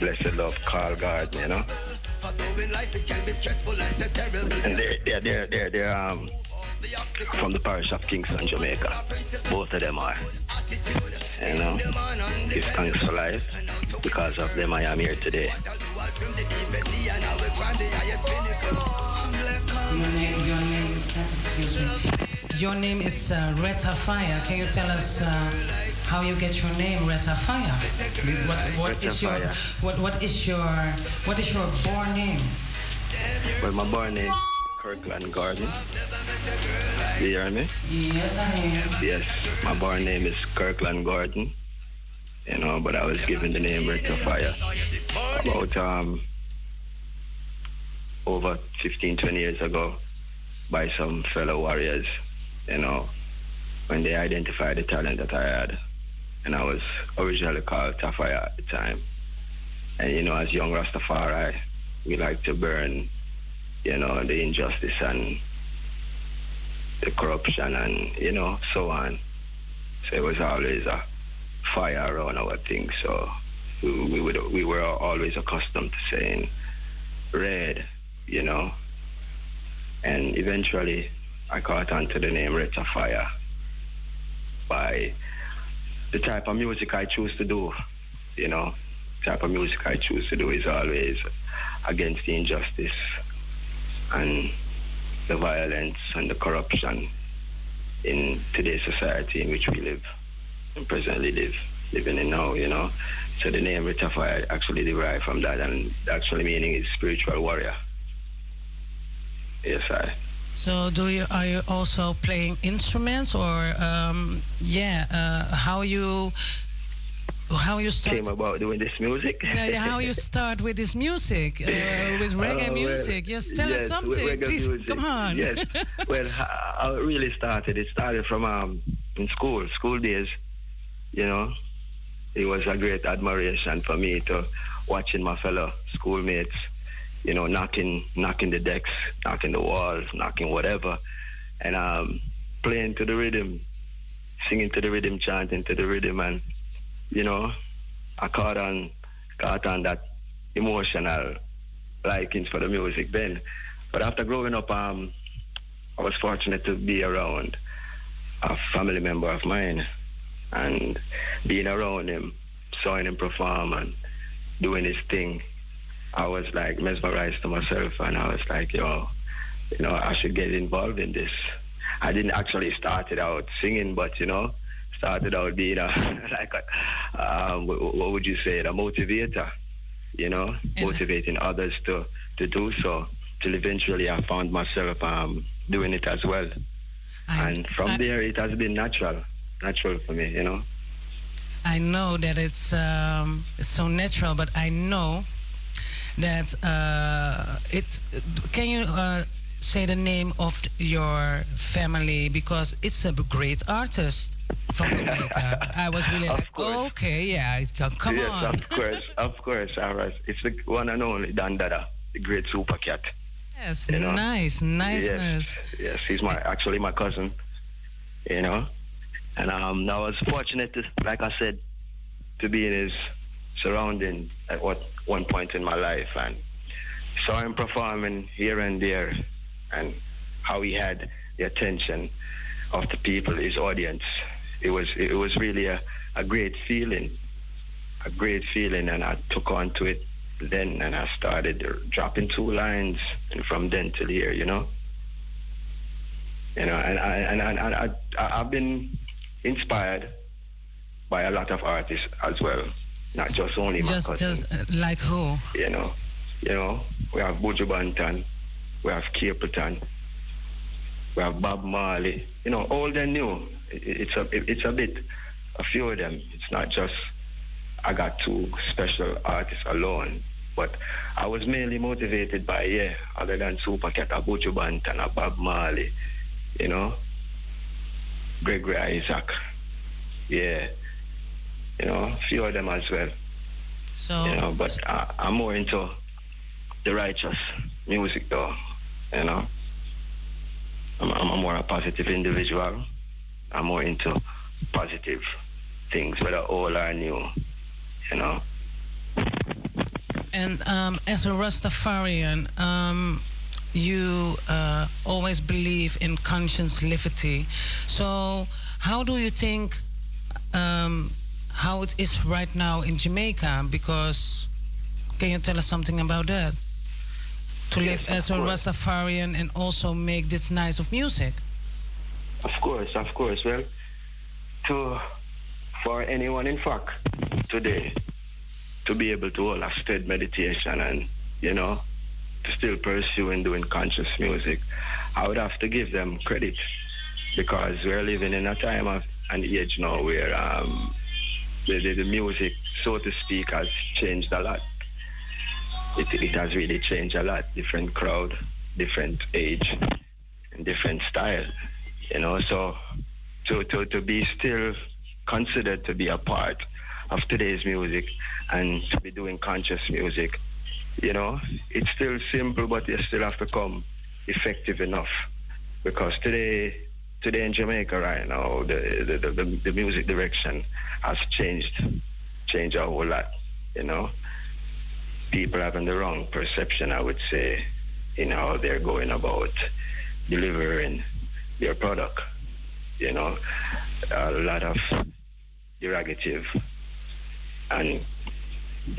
L: blessed love, Carl Garden, you know. And they're, they're, they're, they're, they're um, from the parish of Kingston, Jamaica. Both of them are. You know, give thanks for life. Because of them, I am here today.
C: Your name, your name, excuse me. Your name is uh, Red Tafaya. Can you tell us uh, how you get your name, Red Tafaya? What, what
L: Retta
C: is your
L: Fire.
C: what, what is your what is your born name?
L: Well, my born name Kirkland Garden. You hear me?
C: Yes, I am.
L: Yes, my born name is Kirkland Garden. You know, but I was given the name Red Fire about um over 15, 20 years ago by some fellow warriors, you know, when they identified the talent that I had. And I was originally called Tafaya at the time. And you know, as young Rastafari, we like to burn, you know, the injustice and the corruption and you know so on. So it was always a fire around our thing. So we, we would we were always accustomed to saying red, you know. And eventually, I caught on to the name Red Tafaya by the type of music I choose to do. You know, The type of music I choose to do is always against the injustice and the violence and the corruption in today's society in which we live and presently live, living in now, you know. So the name Red Tafaya actually derived from that and actually meaning is spiritual warrior. Yes, I.
C: So do you are you also playing instruments or um, yeah? Uh, how you how you start?
L: Came about doing this music.
C: Yeah, how you start with this music, uh, with reggae
L: Oh, well,
C: music? Just tell us something, please.
L: music.
C: Come on.
L: Yes. well, how it really started, it started from um, in school, school days. You know, it was a great admiration for me to watching my fellow schoolmates, you know, knocking, knocking the decks, knocking the walls, knocking whatever, and um, playing to the rhythm, singing to the rhythm, chanting to the rhythm, and you know, I caught on, caught on that emotional likings for the music then. But after growing up, um, I was fortunate to be around a family member of mine and being around him, seeing him perform and doing his thing. I was like mesmerized to myself and I was like, yo, you know, I should get involved in this. I didn't actually start it out singing, but you know, started out being a like a, um, what would you say, a motivator, you know, motivating others to to do so. Till eventually, I found myself um, doing it as well, and from there, it has been natural, natural for me, you know.
C: I know that it's um, it's so natural, but I know that uh, it. Can you uh, say the name of your family because it's a great artist from Jamaica? I was really like, okay, yeah, come
L: yes,
C: on.
L: of course, of course. All right, it's the one and only Don Dada, the great super cat.
C: Yes,
L: You know?
C: nice, niceness.
L: Yes, yes, he's my actually my cousin. You know, and um, I was fortunate to, like I said, to be in his surrounding at what one point in my life, and saw him performing here and there, and how he had the attention of the people, his audience. It was it was really a, a great feeling, a great feeling, and I took on to it then, and I started dropping two lines, and from then till here, you know. You know, and I and, and, and I, I I've been inspired by a lot of artists as well, not just only my
C: Just,
L: cousin.
C: just uh, like who?
L: You know, you know, we have Buju Banton, we have Capleton, we have Bob Marley. You know, old and new. It's a it's a bit, a few of them. It's not just I got two special artists alone, but I was mainly motivated by yeah, other than Super Cat, a Buju Banton, a Bob Marley, you know, Gregory Isaac, yeah, you know, a few of them as well.
C: So
L: you know, but I, I'm more into the righteous music, though. You know, I'm, I'm a more a positive individual. I'm more into positive things, whether old or new. you know.
C: And um, as a Rastafarian, um, you uh, always believe in conscience liberty. So, how do you think um, how it is right now in Jamaica? Because can you tell us something about that? To live as a Rastafarian and also make this nice of music.
L: Of course, of course. Well, to for anyone in fact today to be able to hold a steady meditation and you know to still pursue and doing conscious music, I would have to give them credit because we're living in a time of an age now where um, the, the, the music, so to speak, has changed a lot. It, it has really changed a lot. Different crowd, different age, and different style. You know, so to, to, to be still considered to be a part of today's music and to be doing conscious music, you know, it's still simple, but you still have to come effective enough. Because today, today in Jamaica right now, the, the, the, the music direction has changed, changed a whole lot, you know. People having the wrong perception, I would say, in how they're going about delivering their product, you know. A lot of derogative and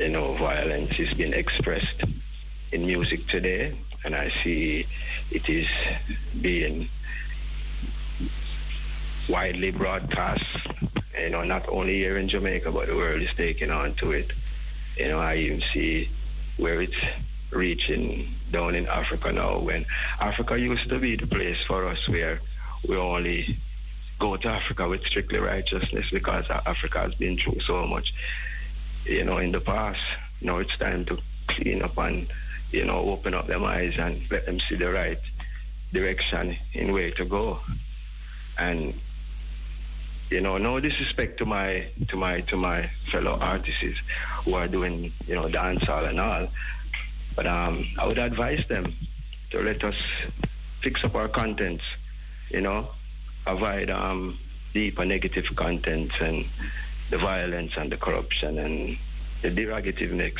L: you know violence is being expressed in music today and I see it is being widely broadcast you know not only here in Jamaica but the world is taking on to it you know I even see where it's reaching down in Africa now when Africa used to be the place for us where we only go to Africa with strictly righteousness because Africa has been through so much, you know, in the past. Now it's time to clean up and, you know, open up their eyes and let them see the right direction in way to go. And you know, no disrespect to my to my to my fellow artists who are doing, you know, dancehall and all. But um, I would advise them to let us fix up our contents, you know, avoid um, and negative contents and the violence and the corruption and the derogativeness,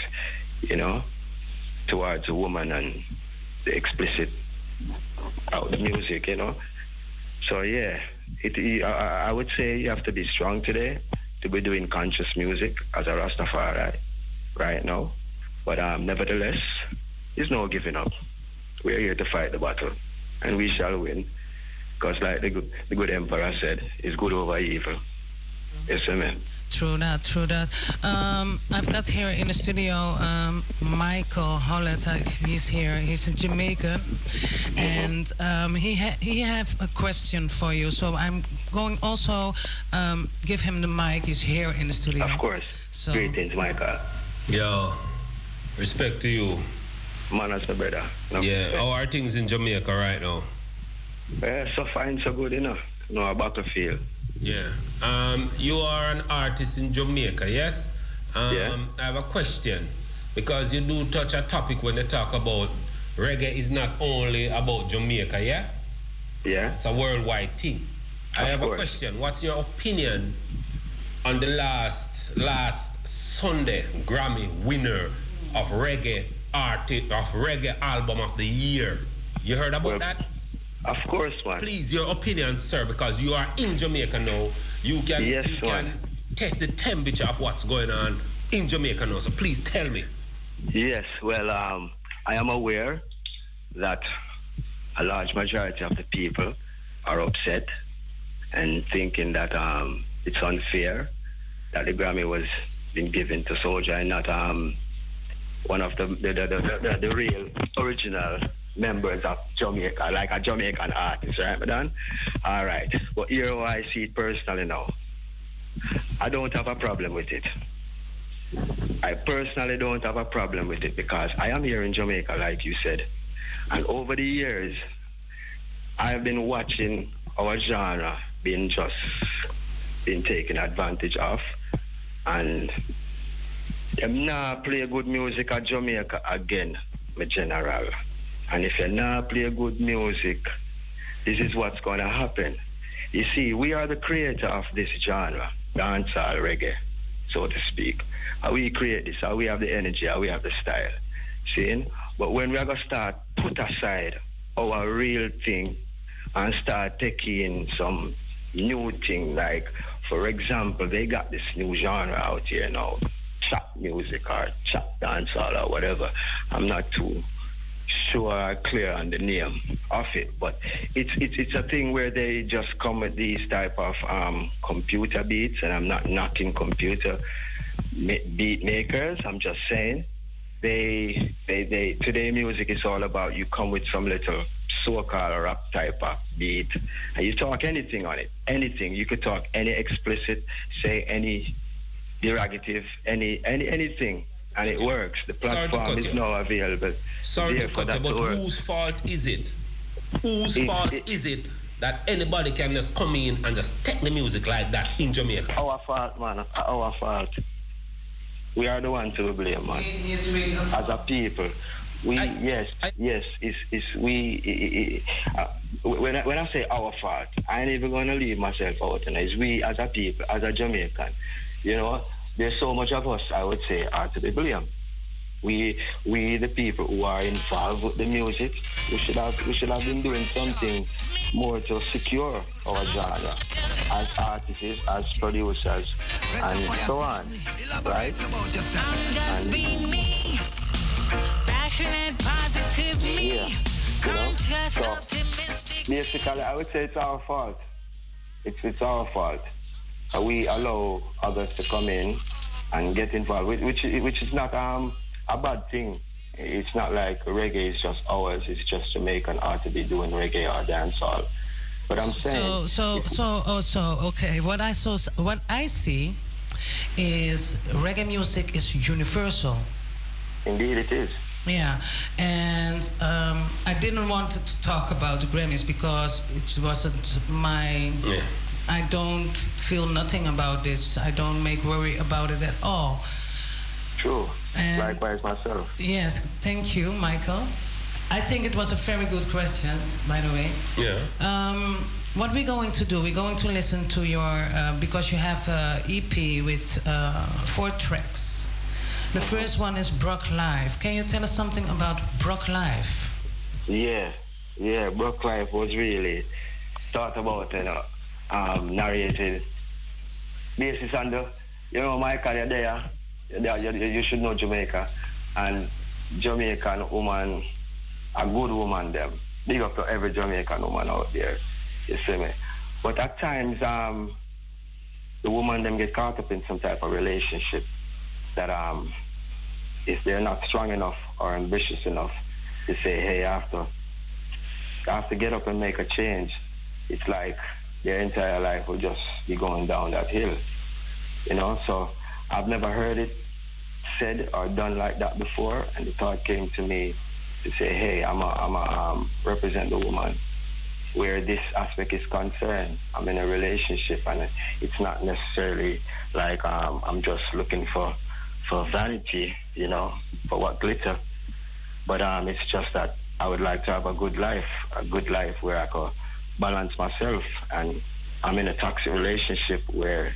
L: you know, towards a woman and the explicit out music, you know. So yeah, it, I, would say you have to be strong today to be doing conscious music as a Rastafari right now. But um, nevertheless, there's no giving up. We're here to fight the battle, and we shall win. Because like the good, the good emperor said, it's good over evil. Yes, amen.
C: True that, true that. Um, I've got here in the studio um, Michael Hollett. He's here. He's in Jamaica, and um, he ha- he have a question for you. So I'm going also um, give him the mic. He's here in the studio.
L: Of course.
C: So.
L: Greetings, Michael.
K: Yo, respect to you.
L: Man, that's my brother. No,
K: Yeah, how are things in Jamaica right now?
L: Yeah, so fine, so good, you know. No, a battlefield.
K: Yeah. Um, you are an artist in Jamaica, yes? Um,
L: Yeah.
K: I have a question because you do touch a topic when they talk about reggae is not only about Jamaica, yeah?
L: Yeah.
K: It's a worldwide thing.
L: Of I
K: have a question. What's your opinion on the last last Sunday Grammy winner of reggae artist of reggae album of the year? You heard about that?
L: Of course, man.
K: Please, your opinion, sir, because you are in Jamaica now. You can
L: Yes,
K: you can test the temperature of what's going on in Jamaica now. So please tell me.
L: Yes, well, um, I am aware that a large majority of the people are upset and thinking that um, it's unfair that the Grammy was being given to SOJA and not um, one of the the, the, the, the, the real original members of Jamaica, like a Jamaican artist, right, madam? All right. But here I see it personally now. I don't have a problem with it. I personally don't have a problem with it because I am here in Jamaica, like you said. And over the years, I've been watching our genre being just being taken advantage of. And them not play good music at Jamaica again, my general. And if you're not play good music, this is what's going to happen. You see, we are the creator of this genre, dancehall reggae. so to speak. How we create this, how we have the energy, how we have the style. Seeing? But when we are gonna start put aside our real thing and start taking some new thing, like for example, they got this new genre out here now, chat music or chat dancehall or whatever. I'm not too sure clear on the name of it, but it's it's it's a thing where they just come with these type of um, computer beats, and I'm not knocking computer beat makers. I'm just saying they they they today music is all about you come with some little so-called rap type of beat and you talk anything on it anything you could talk any explicit say any derogative any any anything and it works the platform is
K: you.
L: now available
K: Sorry to
L: Therefore,
K: cut you,
L: that's
K: but
L: the work.
K: whose fault is it? Whose
L: It-
K: fault is it that anybody can just come in and just take the music like that in Jamaica?
L: Our fault, man. Our fault. We are the ones to blame, man. As a people, we yes, yes, it's it's we. i- i- uh, when I, when I say our fault, I ain't even gonna leave myself out. And it's we as a people, as a Jamaican. You know, there's so much of us. I would say are to be blamed. We we the people who are involved with the music. We should have we should have been doing something more to secure our genre as artists, as producers, and so on. Right? Yeah. You know? So basically, I would say it's our fault. It's it's our fault. We allow others to come in and get involved, which which, is- not um a bad thing. It's not like reggae is just ours. It's just Jamaican art to be doing reggae or dancehall. But I'm saying,
C: So, so, so, oh, so, okay. What I saw, what I see, is reggae music is universal.
L: indeed, it is.
C: Yeah, and um, I didn't want to talk about the Grammys because it wasn't my. I don't feel nothing about this. I don't make worry about it at all.
L: True.
C: And-
L: Likewise, myself.
C: Yes, thank you, Michael. I think it was a very good question, by the way.
K: Yeah.
C: Um, what we're going to do, we're going to listen to your, uh, because you have an EP with uh, four tracks. The first one is Brock Live. Can you tell us something about Brock Live?
L: Yeah, yeah. Brock Life was really thought about, you know, um, narrated basis the, you know, Michael, you're there. You're there. You, you should know Jamaica, and Jamaican woman, a good woman, them. Big up to every Jamaican woman out there. You see me? But at times, um, the woman them get caught up in some type of relationship that um, if they're not strong enough or ambitious enough to say, hey, I have to, I have to get up and make a change, it's like their entire life will just be going down that hill. You know, so I've never heard it said or done like that before, and the thought came to me to say, hey, I'm a, I'm a um, represent the woman where this aspect is concerned. I'm in a relationship, and it's not necessarily like um, I'm just looking for for vanity, you know, for what glitter. But um, it's just that I would like to have a good life, a good life where I could balance myself. And I'm in a toxic relationship where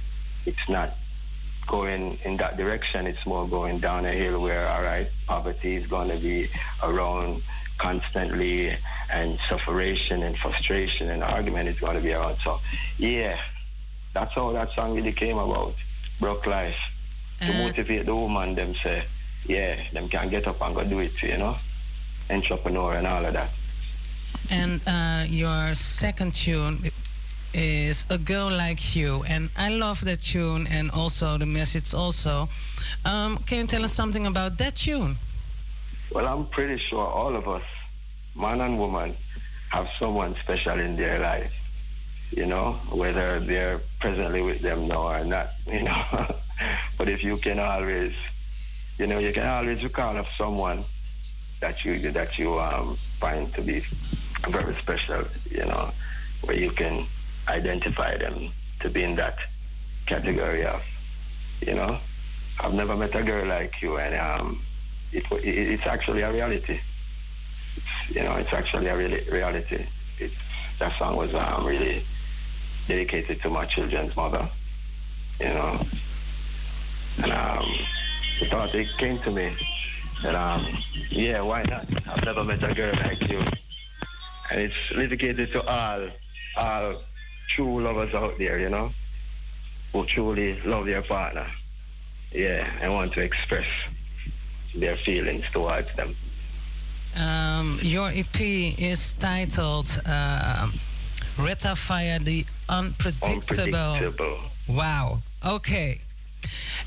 L: it's not going in that direction. It's more going down a hill where, all right, poverty is going to be around constantly and sufferation and frustration and argument is going to be around. So, yeah, that's how that song really came about. Broke life. To
C: Uh,
L: motivate the woman, them say, yeah, them can get up and go do it, you know? Entrepreneur and all of that.
C: And uh, your second tune is A Girl Like You. And I love that tune and also the message also. Um, can you tell us something about that tune?
L: Well, I'm pretty sure all of us, man and woman, have someone special in their life, you know, whether they're presently with them now or not, you know. but if you can always, you know, you can always recall of someone that you that you um, find to be very special, you know, where you can identify them to be in that category of, you know, I've never met a girl like you, and um, it, it, it's actually a reality. It's, you know, it's actually a really reality. It's, that song was um, really dedicated to my children's mother. You know, And um, the thought it came to me that um, yeah, why not? I've never met a girl like you. And it's dedicated to all, all true lovers out there, you know, who truly love their partner. Yeah, and want to express their feelings towards them.
C: Um, your EP is titled uh, Red Tafaya the Unpredictable.
L: Unpredictable.
C: Wow. Okay.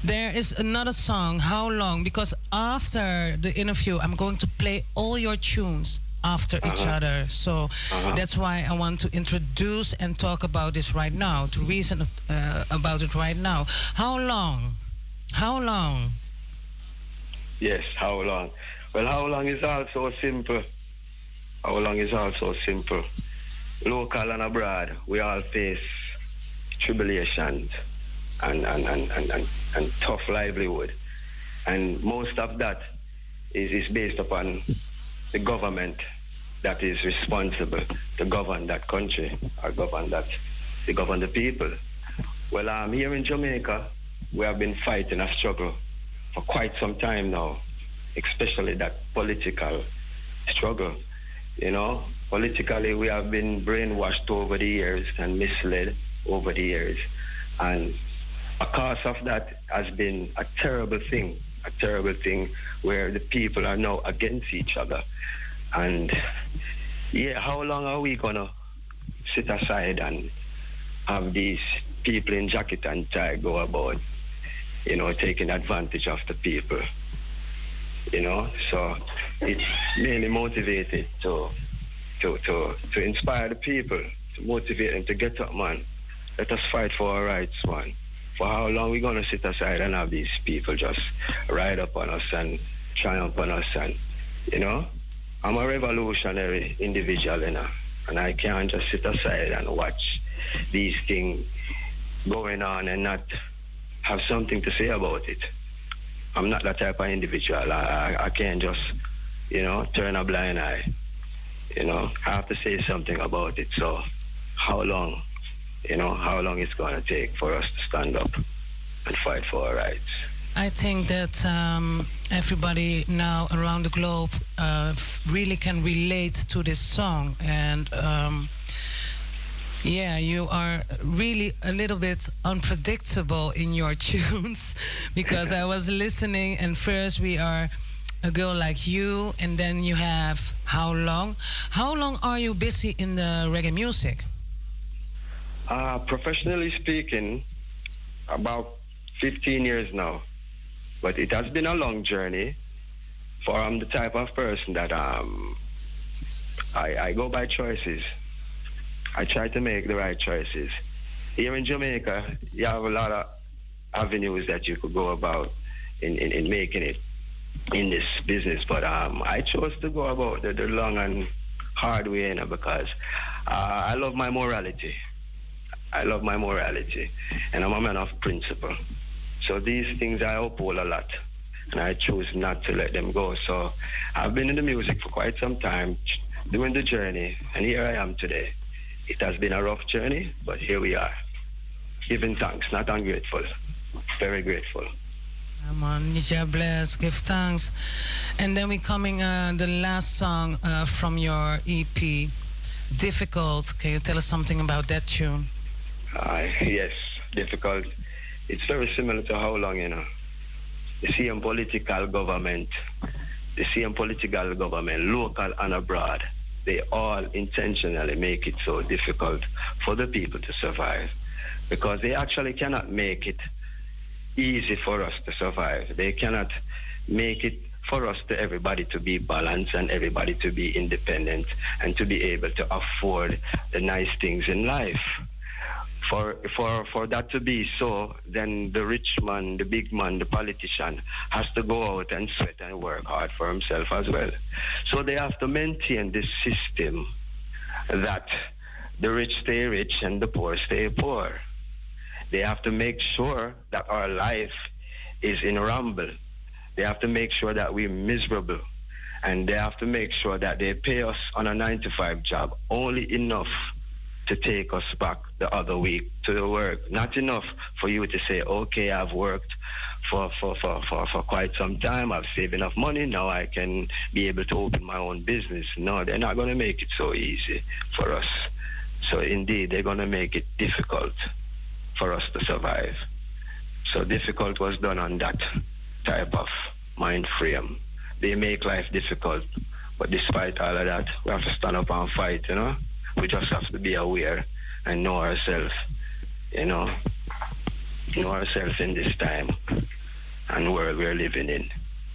C: There is another song. How long? Because after the interview, I'm going to play all your tunes after each
L: Uh-huh.
C: other. So
L: Uh-huh.
C: that's why I want to introduce and talk about this right now, to reason uh, about it right now. How long? How long?
L: Yes, how long? Well, how long is also simple. How long is also simple. Local and abroad, we all face tribulations and, and, and, and, and, and tough livelihood. And most of that is, is based upon the government that is responsible to govern that country or govern that to govern the people. Well, um, here in Jamaica, we have been fighting a struggle for quite some time now, especially that political struggle. You know, politically, we have been brainwashed over the years and misled over the years. And a cause of that has been a terrible thing, a terrible thing where the people are now against each other. And yeah, how long are we to sit aside and have these people in jacket and tie go about, you know, taking advantage of the people? You know, so it's mainly motivated to to to to inspire the people, to motivate them to get up, man. Let us fight for our rights, man. For how long we gonna sit aside and have these people just ride up on us and triumph on us and you know? I'm a revolutionary individual, you know, and I can't just sit aside and watch these things going on and not have something to say about it. I'm not that type of individual. I, I, I can't just, you know, turn a blind eye. You know, I have to say something about it. So, how long, you know, how long it's going to take for us to stand up and fight for our rights?
C: I think that um, everybody now around the globe uh, really can relate to this song. And um, yeah, you are really a little bit unpredictable in your tunes because I was listening, and first we are a girl like you, and then you have How Long? How long are you busy in the reggae music?
L: Uh, professionally speaking, about 15 years now. But it has been a long journey for I'm the type of person that um, I, I go by choices. I try to make the right choices. Here in Jamaica, you have a lot of avenues that you could go about in, in, in making it in this business. But um, I chose to go about the, the long and hard way you know, because uh, I love my morality. I love my morality, and I'm a man of principle. So these things I uphold a lot, and I choose not to let them go. So I've been in the music for quite some time, doing the journey, and here I am today. It has been a rough journey, but here we are. Giving thanks, not ungrateful. Very grateful.
C: Come on, Nija bless, give thanks. And then we coming uh, the last song uh, from your EP, Difficult. Can you tell us something about that tune?
L: Uh, yes, difficult. It's very similar to how long, you know. The same political government, the same political government, local and abroad, they all intentionally make it so difficult for the people to survive because they actually cannot make it easy for us to survive. They cannot make it for us to everybody to be balanced and everybody to be independent and to be able to afford the nice things in life for for for that to be so, then the rich man, the big man, the politician has to go out and sweat and work hard for himself as well. So they have to maintain this system that the rich stay rich and the poor stay poor. They have to make sure that our life is in rumble. They have to make sure that we're miserable. And they have to make sure that they pay us on a nine to five job only enough to take us back the other week to the work. Not enough for you to say, okay, I've worked for, for, for, for, for quite some time. I've saved enough money. Now I can be able to open my own business. No, they're not going to make it so easy for us. So indeed, they're going to make it difficult for us to survive. So difficult was done on that type of mind frame. They make life difficult, but despite all of that, we have to stand up and fight, you know? We just have to be aware and know ourselves, you know? Know ourselves in this time and world we're living in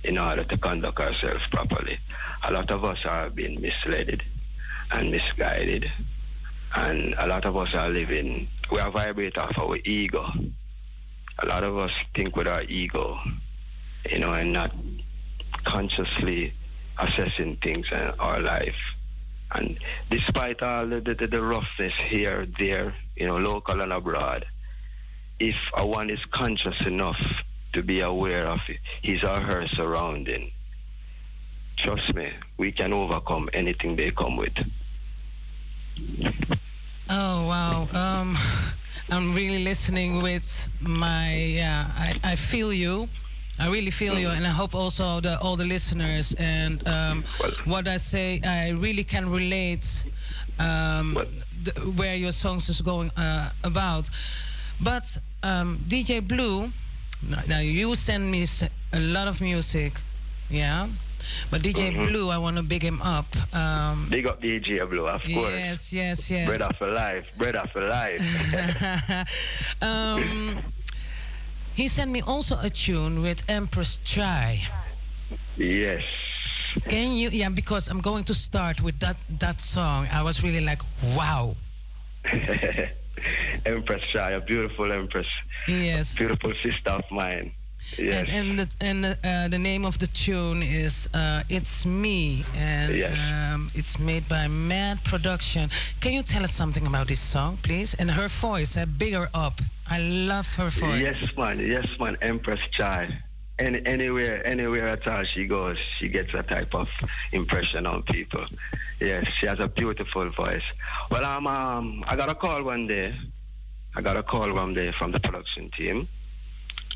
L: in order to conduct ourselves properly. A lot of us are being misled and misguided. And a lot of us are living, we are vibrate off our ego. A lot of us think with our ego, you know, and not consciously assessing things in our life. And despite all the, the, the roughness here, there, you know, local and abroad, if a one is conscious enough to be aware of his or her surrounding, trust me, we can overcome anything they come with.
C: Oh wow. Um, I'm really listening with my yeah. I, I feel you. I really feel you, and I hope also the all the listeners and um, what I say. I really can relate um, the, where your songs is going uh, about. But um, DJ Blue, now- you send me a lot of music, yeah. But DJ
L: Mhm.
C: Blue, I want to big him up. Um,
L: Big up DJ Blue, of course.
C: Yes, yes, yes.
L: Bread for life, bread for life.
C: um, he sent me also a tune with Empress Chai.
L: yes.
C: Can you? Yeah, because I'm going to start with that that song. I was really like, wow.
L: Empress Chai, a beautiful Empress.
C: Yes.
L: Beautiful sister of mine. Yes.
C: And and the, and the, uh, the name of the tune is uh, "It's Me," and
L: Yes.
C: um, it's made by Mad Production. Can you tell us something about this song, please? And her voice, uh, bigger up. I love her voice.
L: Yes, man. Yes, man. Empress Chai. Any, anywhere, anywhere at all she goes, she gets a type of impression on people. Yes, she has a beautiful voice. Well, um, um, I got a call one day. I got a call one day from the production team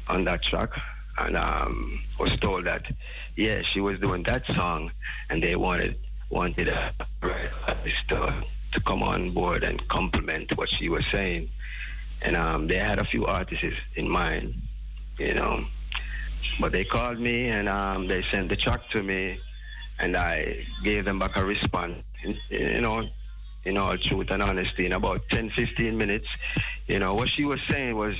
L: on that track, and um, was told that yeah, she was doing that song, and they wanted wanted a artist to to come on board and complement what she was saying and um, they had a few artists in mind, you know. But they called me and um, they sent the track to me, and I gave them back a response, you know, in all truth and honesty, in about 10, 15 minutes. You know, what she was saying was,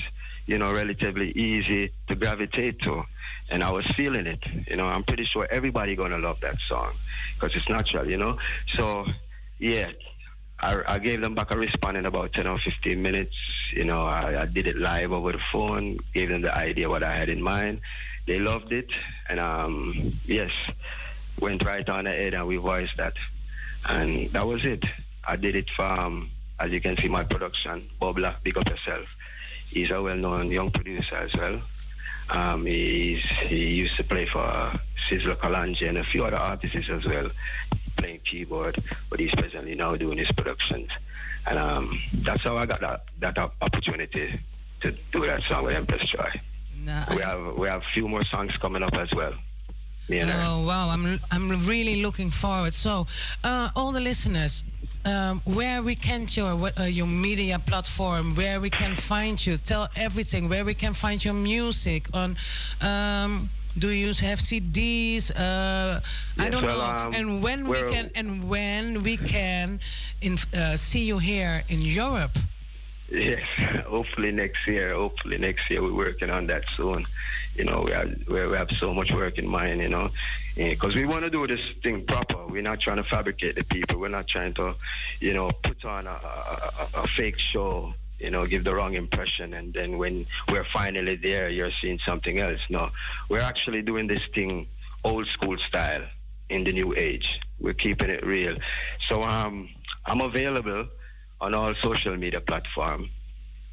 L: you know, relatively easy to gravitate to, and I was feeling it. You know, I'm pretty sure everybody gonna love that song because it's natural, you know. So, yeah, I, I gave them back a response in about 10 or 15 minutes. You know, I, I did it live over the phone, gave them the idea what I had in mind. They loved it, and um, yes, went right on ahead and we voiced that. And that was it. I did it for, um, as you can see, my production, Bobla, Big Up Yourself. He's a well-known young producer as well. Um, he used to play for Sizzla Kalonji and a few other artists as well, playing keyboard, but he's presently now doing his productions. And um, that's how I got that, that opportunity to do that song with Empress Joy. we have we have a few more songs coming up as well. Me and her.
C: Oh wow, I'm I'm really looking forward. So, uh, all the listeners, um, where we can your what, uh, your media platform, where we can find you, tell everything, where we can find your music on. Um, do you have CDs? Uh, I don't
L: well,
C: know.
L: um,
C: and when we can and when we can in, uh, see you here in Europe.
L: Yes, hopefully next year. Hopefully next year we're working on that soon. You know, we have we have so much work in mind. You know, because we want to do this thing proper. We're not trying to fabricate the people. We're not trying to, you know, put on a, a- a fake show. You know, give the wrong impression, and then when we're finally there, you're seeing something else. No, we're actually doing this thing old school style in the new age. We're keeping it real. So um, I'm available on all social media platform.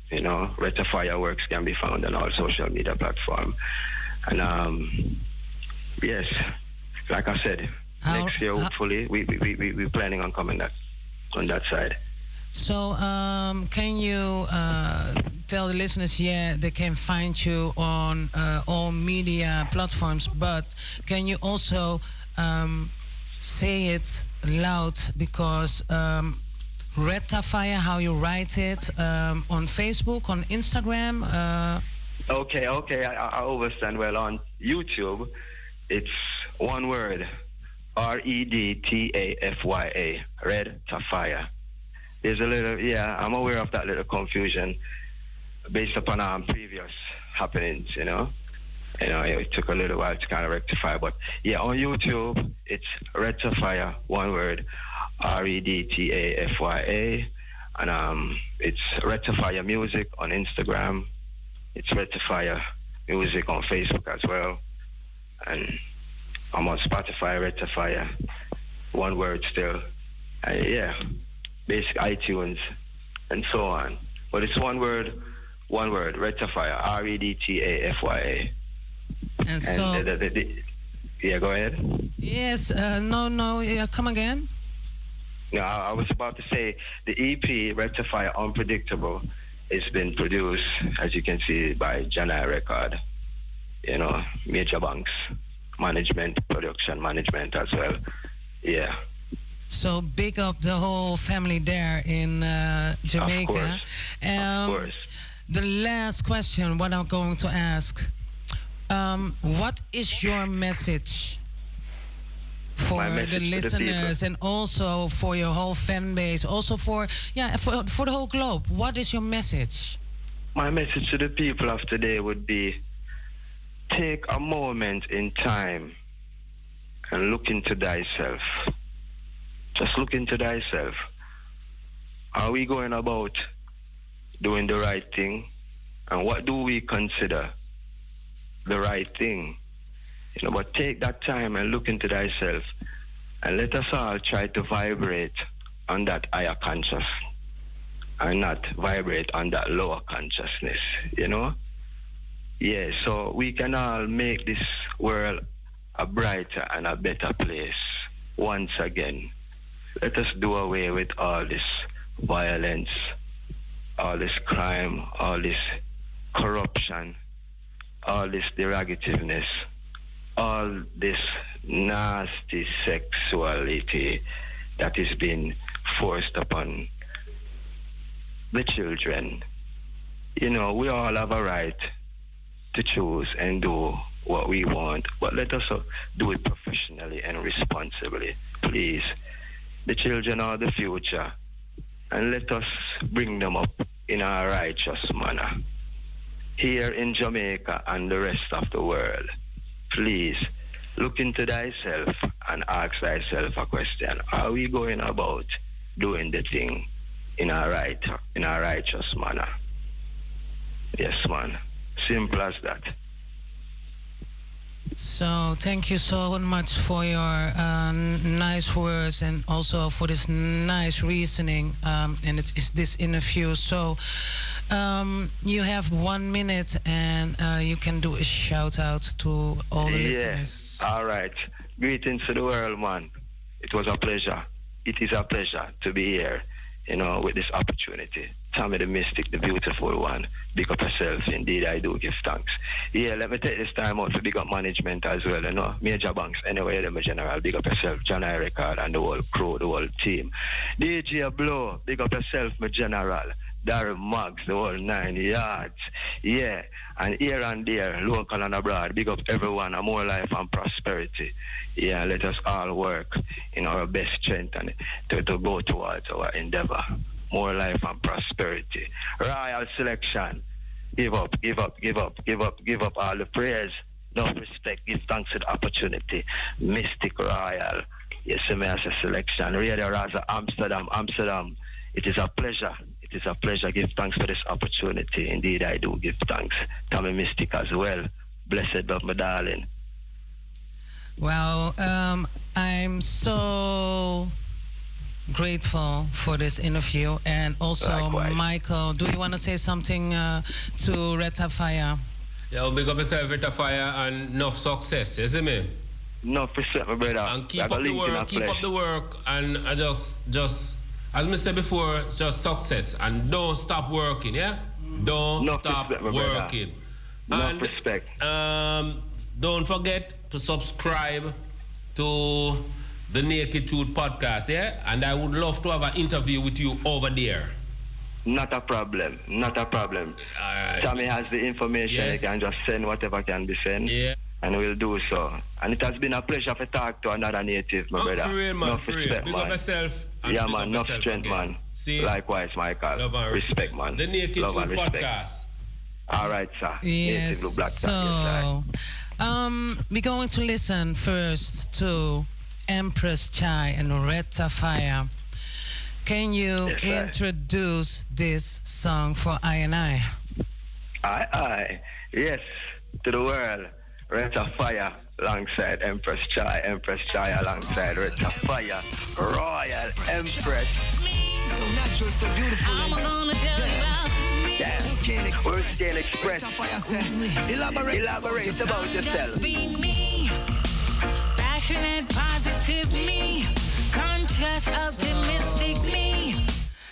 L: You know, Reta Fireworks can be found on all social media platform. And um, yes, like I said, next year hopefully we we we we we're planning on coming that on that side.
C: So, um, can you uh, tell the listeners, yeah, they can find you on uh, all media platforms, but can you also um, say it loud because um, Red Tafaya, how you write it um, on Facebook, on Instagram? Uh,
L: Okay, okay, I, I understand. Well, on YouTube, it's one word R E D T A F Y A, Red Tafaya. There's a little, yeah, I'm aware of that little confusion based upon um, previous happenings, you know. You know, it took a little while to kind of rectify, but yeah, on YouTube, it's Red Tafaya, one word, R E D T A F Y A, and um, it's Red Tafaya Music on Instagram. It's Red Tafaya Music on Facebook as well, and I'm on Spotify, Red Tafaya, one word still. Uh, yeah, basic iTunes and so on. But it's one word, one word, Red Tafaya, R E D T A F Y A.
C: And so-
L: the, the, the, yeah, go ahead.
C: yes, uh, no, no, yeah, come again.
L: No, I I was about to say the EP Red Tafaya Unpredictable has been produced, as you can see, by Janai Record. You know, Major Banks management, production management as well. Yeah.
C: So big up the whole family there in uh, Jamaica. Of course. Um, of course. The last question, what I'm going to ask, um, what is your message for
L: message
C: the
L: to the
C: listeners and also for your whole fan base, also for yeah for, for the whole globe? What is your message?
L: My message to the people of today would be take a moment in time and look into thyself. Just look into thyself. Are we going about doing the right thing? And what do we consider the right thing? You know, but take that time and look into thyself and let us all try to vibrate on that higher conscious and not vibrate on that lower consciousness, you know? Yeah, so we can all make this world a brighter and a better place once again. Let us do away with all this violence, all this crime, all this corruption, all this derogativeness, all this nasty sexuality that is being forced upon the children. You know, we all have a right to choose and do what we want, but let us do it professionally and responsibly, please. The children are the future, and let us bring them up in a righteous manner. Here in Jamaica and the rest of the world, please look into thyself and ask thyself a question. Are we going about doing the thing in a right in a righteous manner? Yes, man. Simple as that.
C: So thank you so much for your uh, nice words and also for this nice reasoning um, and it is this interview. So um, you have one minute and uh, you can do a shout out to all the listeners.
L: Yes. All right. Greetings to the world, man. It was a pleasure. It is a pleasure to be here, you know, with this opportunity. Tommy the Mystic, the beautiful one. Big up yourself. Indeed, I do give thanks. Yeah, let me take this time out to big up management as well, you know. Major banks, anyway, them general. Big up yourself. John I Record and the whole crew, the whole team. DJ Blow, big up yourself, my general. Darren Maggs, the whole nine yards. Yeah, and here and there, local and abroad, big up everyone, and more life and prosperity. Yeah, let us all work in our best strength and to, to go towards our endeavor. More life and prosperity. Royal selection. Give up, give up, give up, give up, give up all the prayers. No respect, give thanks to the opportunity. Mistic Royal. Yes, me as a selection. Radio Razo, Amsterdam, Amsterdam. It is a pleasure. It is a pleasure. Give thanks for this opportunity. Indeed, I do give thanks. Tommy Mystic as well. Blessed love, my darling.
C: Well, um, I'm so grateful for this interview and also Michael. Do you want to say something uh, to Reta Fire?
K: Yo, big up yourself with a fire and enough success, you see me?
L: Enough respect, my brother.
K: And keep
L: I
K: up the work,
L: our
K: keep
L: flesh.
K: up the work, and I just, just as I said before, just success and don't stop working, yeah? Don't
L: Enough
K: stop
L: respect,
K: working.
L: Enough
K: and
L: respect.
K: Um, don't forget to subscribe to the Naked Truth podcast, yeah? And I would love to have an interview with you over there.
L: Not a problem. Not a problem. Tommy has the information.
K: Yes.
L: He can just send whatever can be sent.
K: Yeah.
L: And we'll do so. And it has been a pleasure to talk to another native, my
K: Oh,
L: brother.
K: for real, man,
L: Enough
K: for real.
L: respect,
K: Big
L: man.
K: up yourself. and
L: Yeah,
K: big
L: man.
K: up
L: Enough strength,
K: again.
L: man.
K: See?
L: Likewise, Michael.
K: Love and
L: respect, man.
K: The Naked
L: Love
K: Truth
L: and
K: podcast.
L: All right, sir.
C: Yes.
L: Native Blue Black Top, yes, sir.
C: So, um, we're going to listen first to Empress Chai and Retta Fire. Can you
L: Yes, sir.
C: introduce this song for I and I?
L: Aye, aye. Yes, to the world. Reta Fire alongside Empress Chai. Empress Chai alongside Reta Fire. Royal Empress.
M: So natural, so beautiful.
N: I'm gonna tell you about
L: Yeah. Where's Skin Express?
M: Elaborate,
L: Elaborate about yourself.
N: Passionate, positive me. Conscious, optimistic me.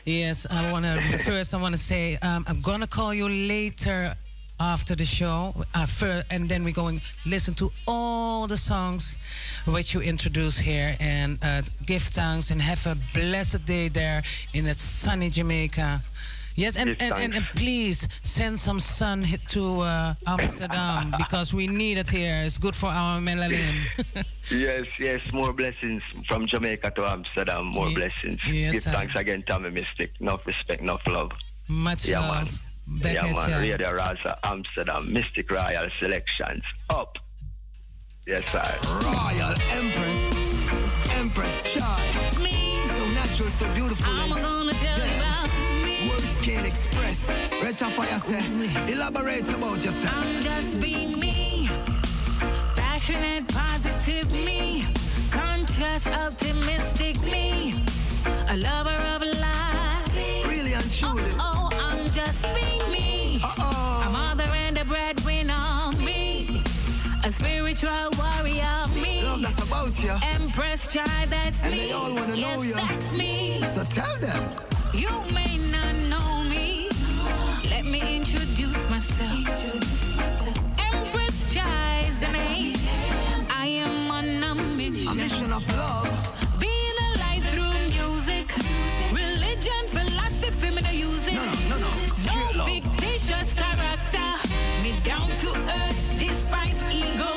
C: Yes, I want to first. I want to say um, I'm gonna call you later after the show, uh, fir- and then we're going listen to all the songs which you introduce here, and uh, give thanks and have a blessed day there in that sunny Jamaica. Yes, and, and, and, and please send some sun to uh, Amsterdam because we need it here. It's good for our melanin.
L: Yes, yes, more blessings from Jamaica to Amsterdam. More
C: Ye-
L: blessings.
C: yes,
L: Give
C: sir.
L: thanks again, Tommy Mystic. Enough respect, enough love.
C: Much
L: yeah,
C: love.
L: man.
C: Back
L: yeah,
C: at
L: man.
C: ya.
L: Radio Razo, Amsterdam, Mistic Royal Selections. Up. Yes, sir.
M: Royal Empress, Empress Chai. So natural, so beautiful. Express. Reta Fire says, elaborate about yourself.
N: I'm just being me. Passionate, positive me. Conscious, optimistic me. A lover of life.
M: Really and truly.
N: Oh, oh I'm just being me.
M: Uh-oh.
N: A mother and a breadwinner me. A spiritual warrior me.
M: Love that's about you.
N: Empress child, that's
M: And
N: me.
M: they all wanna know
N: yes,
M: you.
N: that's me.
M: So tell them.
N: You may not know me. Introduce myself. Empress name. I am on a
M: A
N: mission.
M: mission of love.
N: Being a light through music. Religion, philosophy, me no use it.
M: No, no, no, no.
N: No fictitious character. Me down to earth, despise ego.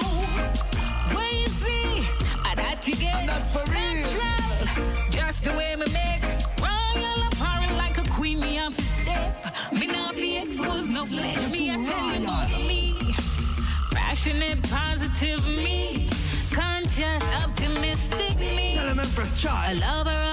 N: See, I that you get
M: And that's for real.
N: natural. Just the way me make positive me. Conscious, optimistic me.
M: Tell them Empress
N: A
M: Chai.
N: lover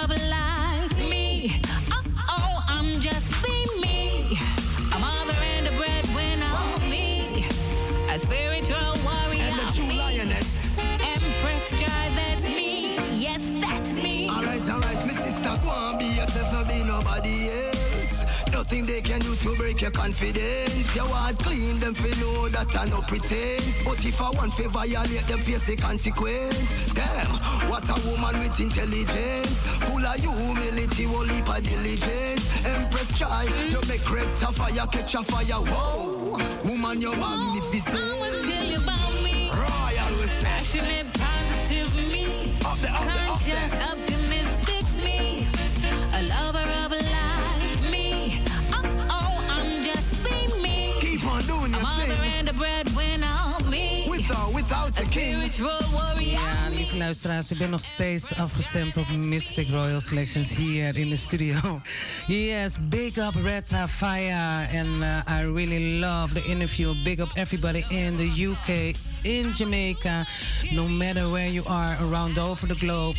M: they can do to break your confidence. Your heart clean, them feel know that I no pretense. But if I want to violate them, face the consequence. Damn, what a woman with intelligence. Full of humility, whole heap of diligence. Empress child, you make red to fire, catch a fire. Whoa, woman, you're
N: I'ma
M: magnificent.
N: tell you about me.
M: Royal, we say.
N: Passionate, positive me.
M: Up there, up there, up
N: Conscious,
C: luisteraars, ik ben nog steeds afgestemd op Mystic Royal Selections hier in de studio. Yes, big up Retta Fire, and I really love the interview. Big up everybody in the UK, in Jamaica, no matter where you are around over the globe.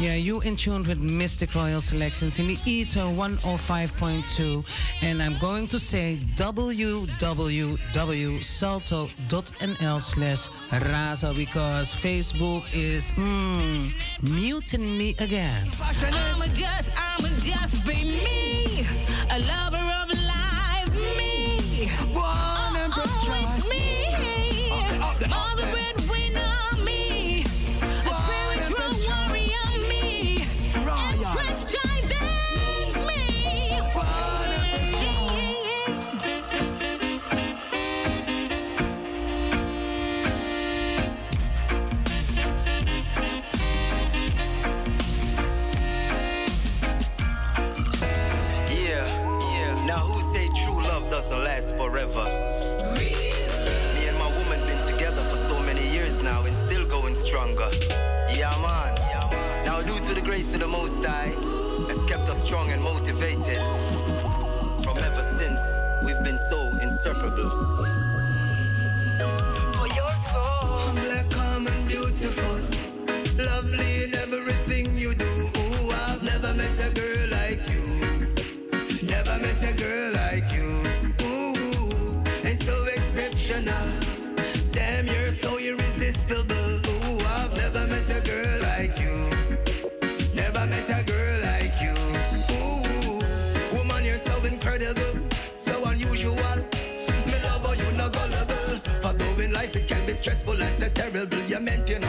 C: Yeah, you in tune with Mystic Royal Selections in the Ether 105.2, and I'm going to say www.salto.nl slash Raza because Facebook is mm, muting me again.
N: I'ma just, I'ma just be me. A lover of life, me.
M: Born grace of the Most High has kept us strong and motivated. From ever since, we've been so inseparable. For your soul, black, calm, and beautiful, lovely. environment, you know.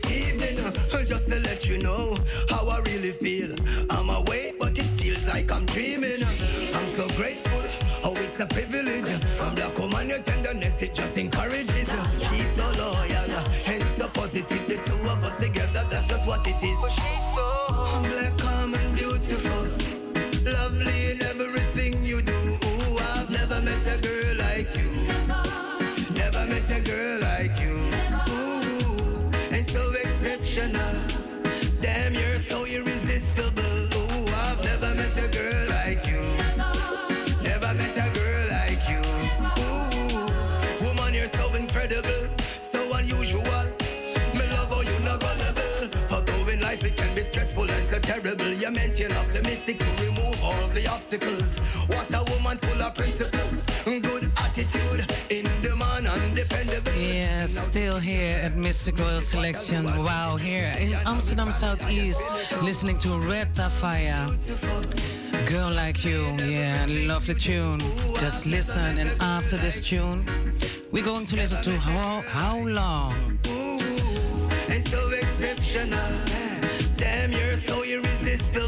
M: this evening. Just to let you know how I really feel. I'm awake but it feels like I'm dreaming. I'm so grateful, oh it's a privilege. From black woman your tenderness it just encourages. She's so loyal hence so positive The two of us together that's just what it is. emotional. Damn, you're so irresistible. Ooh, I've never met a girl like you. Never met a girl like you. Ooh, woman, you're so incredible, so unusual. Me love how you're not gullible. Although in life it can be stressful and so terrible, you're mentally optimistic to remove all the obstacles. What a woman full of
C: principles. still here at Mistic Royal Selection. Wow, here in Amsterdam Southeast, listening to Red Tafaya. Girl Like You, yeah, love the tune. Just listen, and after this tune, we're going to listen to How, how Long.
M: Ooh, and so exceptional. Damn, you're so irresistible.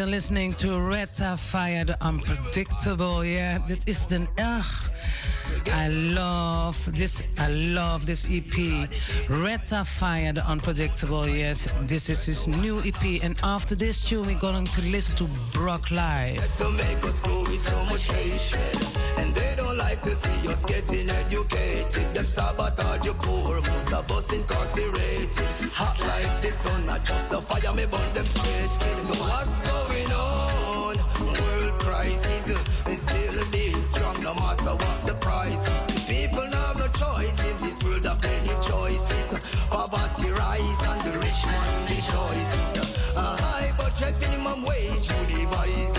M: still
C: listening to Retta Fire, the Unpredictable. Yeah, this is the. erg. I love this. I love this EP. Retta Fire, the Unpredictable. Yes, this is his new EP. And after this tune, we're going to listen to
M: Broke Life like to see us getting educated. Them sabotage you poor, most of us incarcerated. Hot like the sun, not just
C: the fire, me burn them straight. So
M: what's going on? World crisis uh, is still being strong, no matter what the price is. The people now have no choice in this world of many choices. Poverty rise and the rich man rejoices. A high budget minimum wage you devise.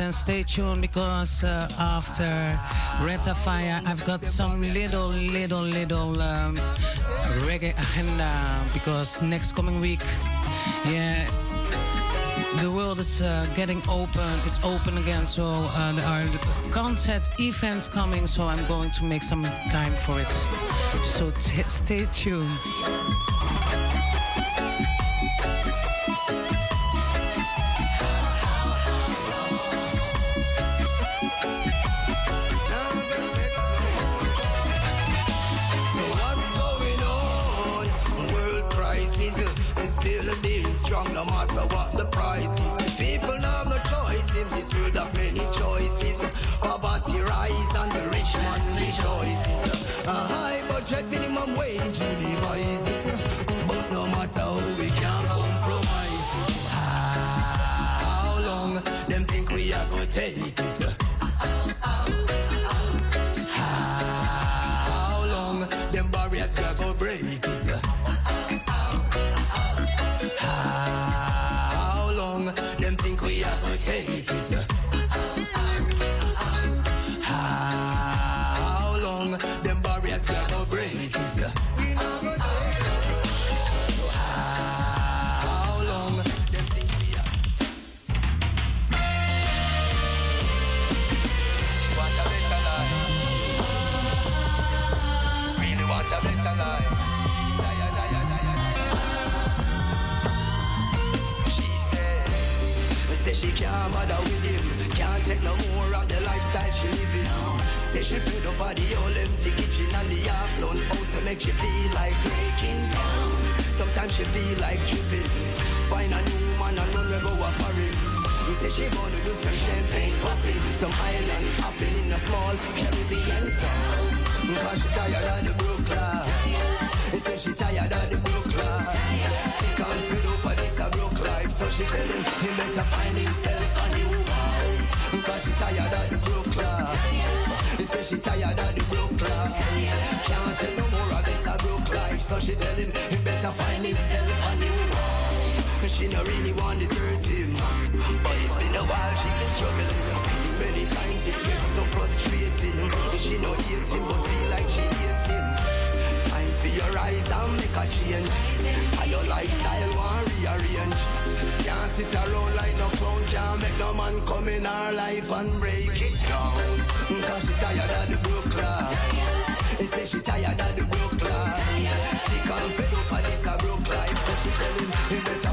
M: And stay tuned because uh, after Reta Fire, I've got some little, little, little um, reggae agenda because next coming week, yeah, the world is uh, getting open. It's open again, so uh, there are concert events coming. So I'm going to make some time for it. So t- stay tuned. Minimum make she feel like breaking down. Sometimes she feel like tripping. Find a new man and run we go a foreign. He say she wanna do some champagne popping, some island hopping in a small Caribbean town. Cause she tired of the broke life. He say she tired of the broke life. Sick and fed up of this a broke life. So she tell him he better find himself a new wife. Cause she tired of the broke life. He say she tired of the So she tell him he better find himself a new wife. She no really want to desert him. But it's been a while she's been struggling. Many times it gets so frustrating. She no hate him but feel like she hates him. Time for your rise and make a change. And your lifestyle want rearrange. Can't sit around like no clown. Can't make no man come in our life and break it down. Cause she tired of the broke life. Say she tired of the broke life. And fed up of this a broke life. So she tell him he better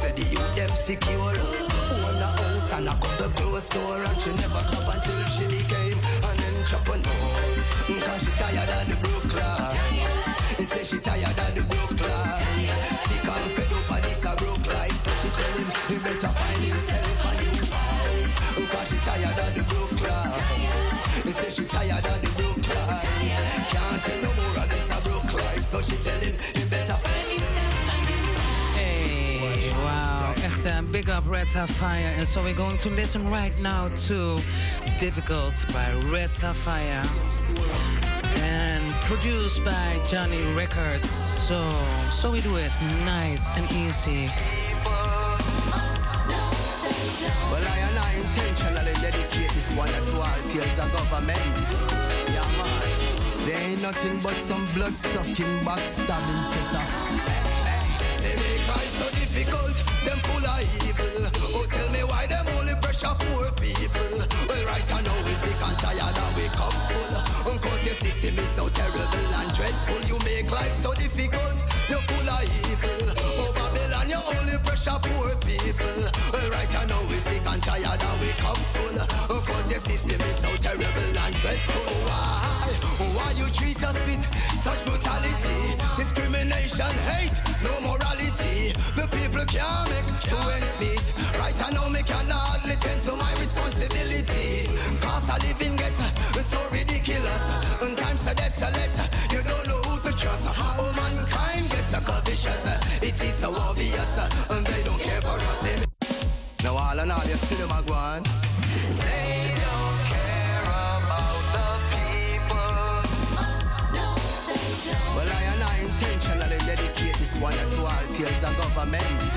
M: sure, the youth them secure. Own a house and a couple close door, and she never stop
C: wow. Echt big up Red Fire. And so we're going to listen right now to Difficult by Red Fire. And produced by Johnny Records. So, so we do it nice and easy.
M: Well, I and I intentionally dedicate this one to all tales of government. Yeah, man. There ain't nothing but some blood-sucking, backstabbing make life so difficult, them full of evil. Oh, tell me why them only pressure poor people. Well, right I know we sick and tired and we come full. Um, Cause your system is so terrible and dreadful. You make life so difficult, you're full of evil. Oh, Babylon, you only pressure poor people. Well, right I know we sick and tired and we come full. Um, Cause your system is so terrible and dreadful. Why? Why you treat us with such brutality, discrimination, hate? no morality. The people can't make two ends meet. Right I know me can hardly tend to my responsibilities. Cause I live in ghetto, so ridiculous. And times are desolate, you don't know who to trust. Oh, mankind gets vicious. It is so obvious, and they don't care for us. Now all and all, you see them all government.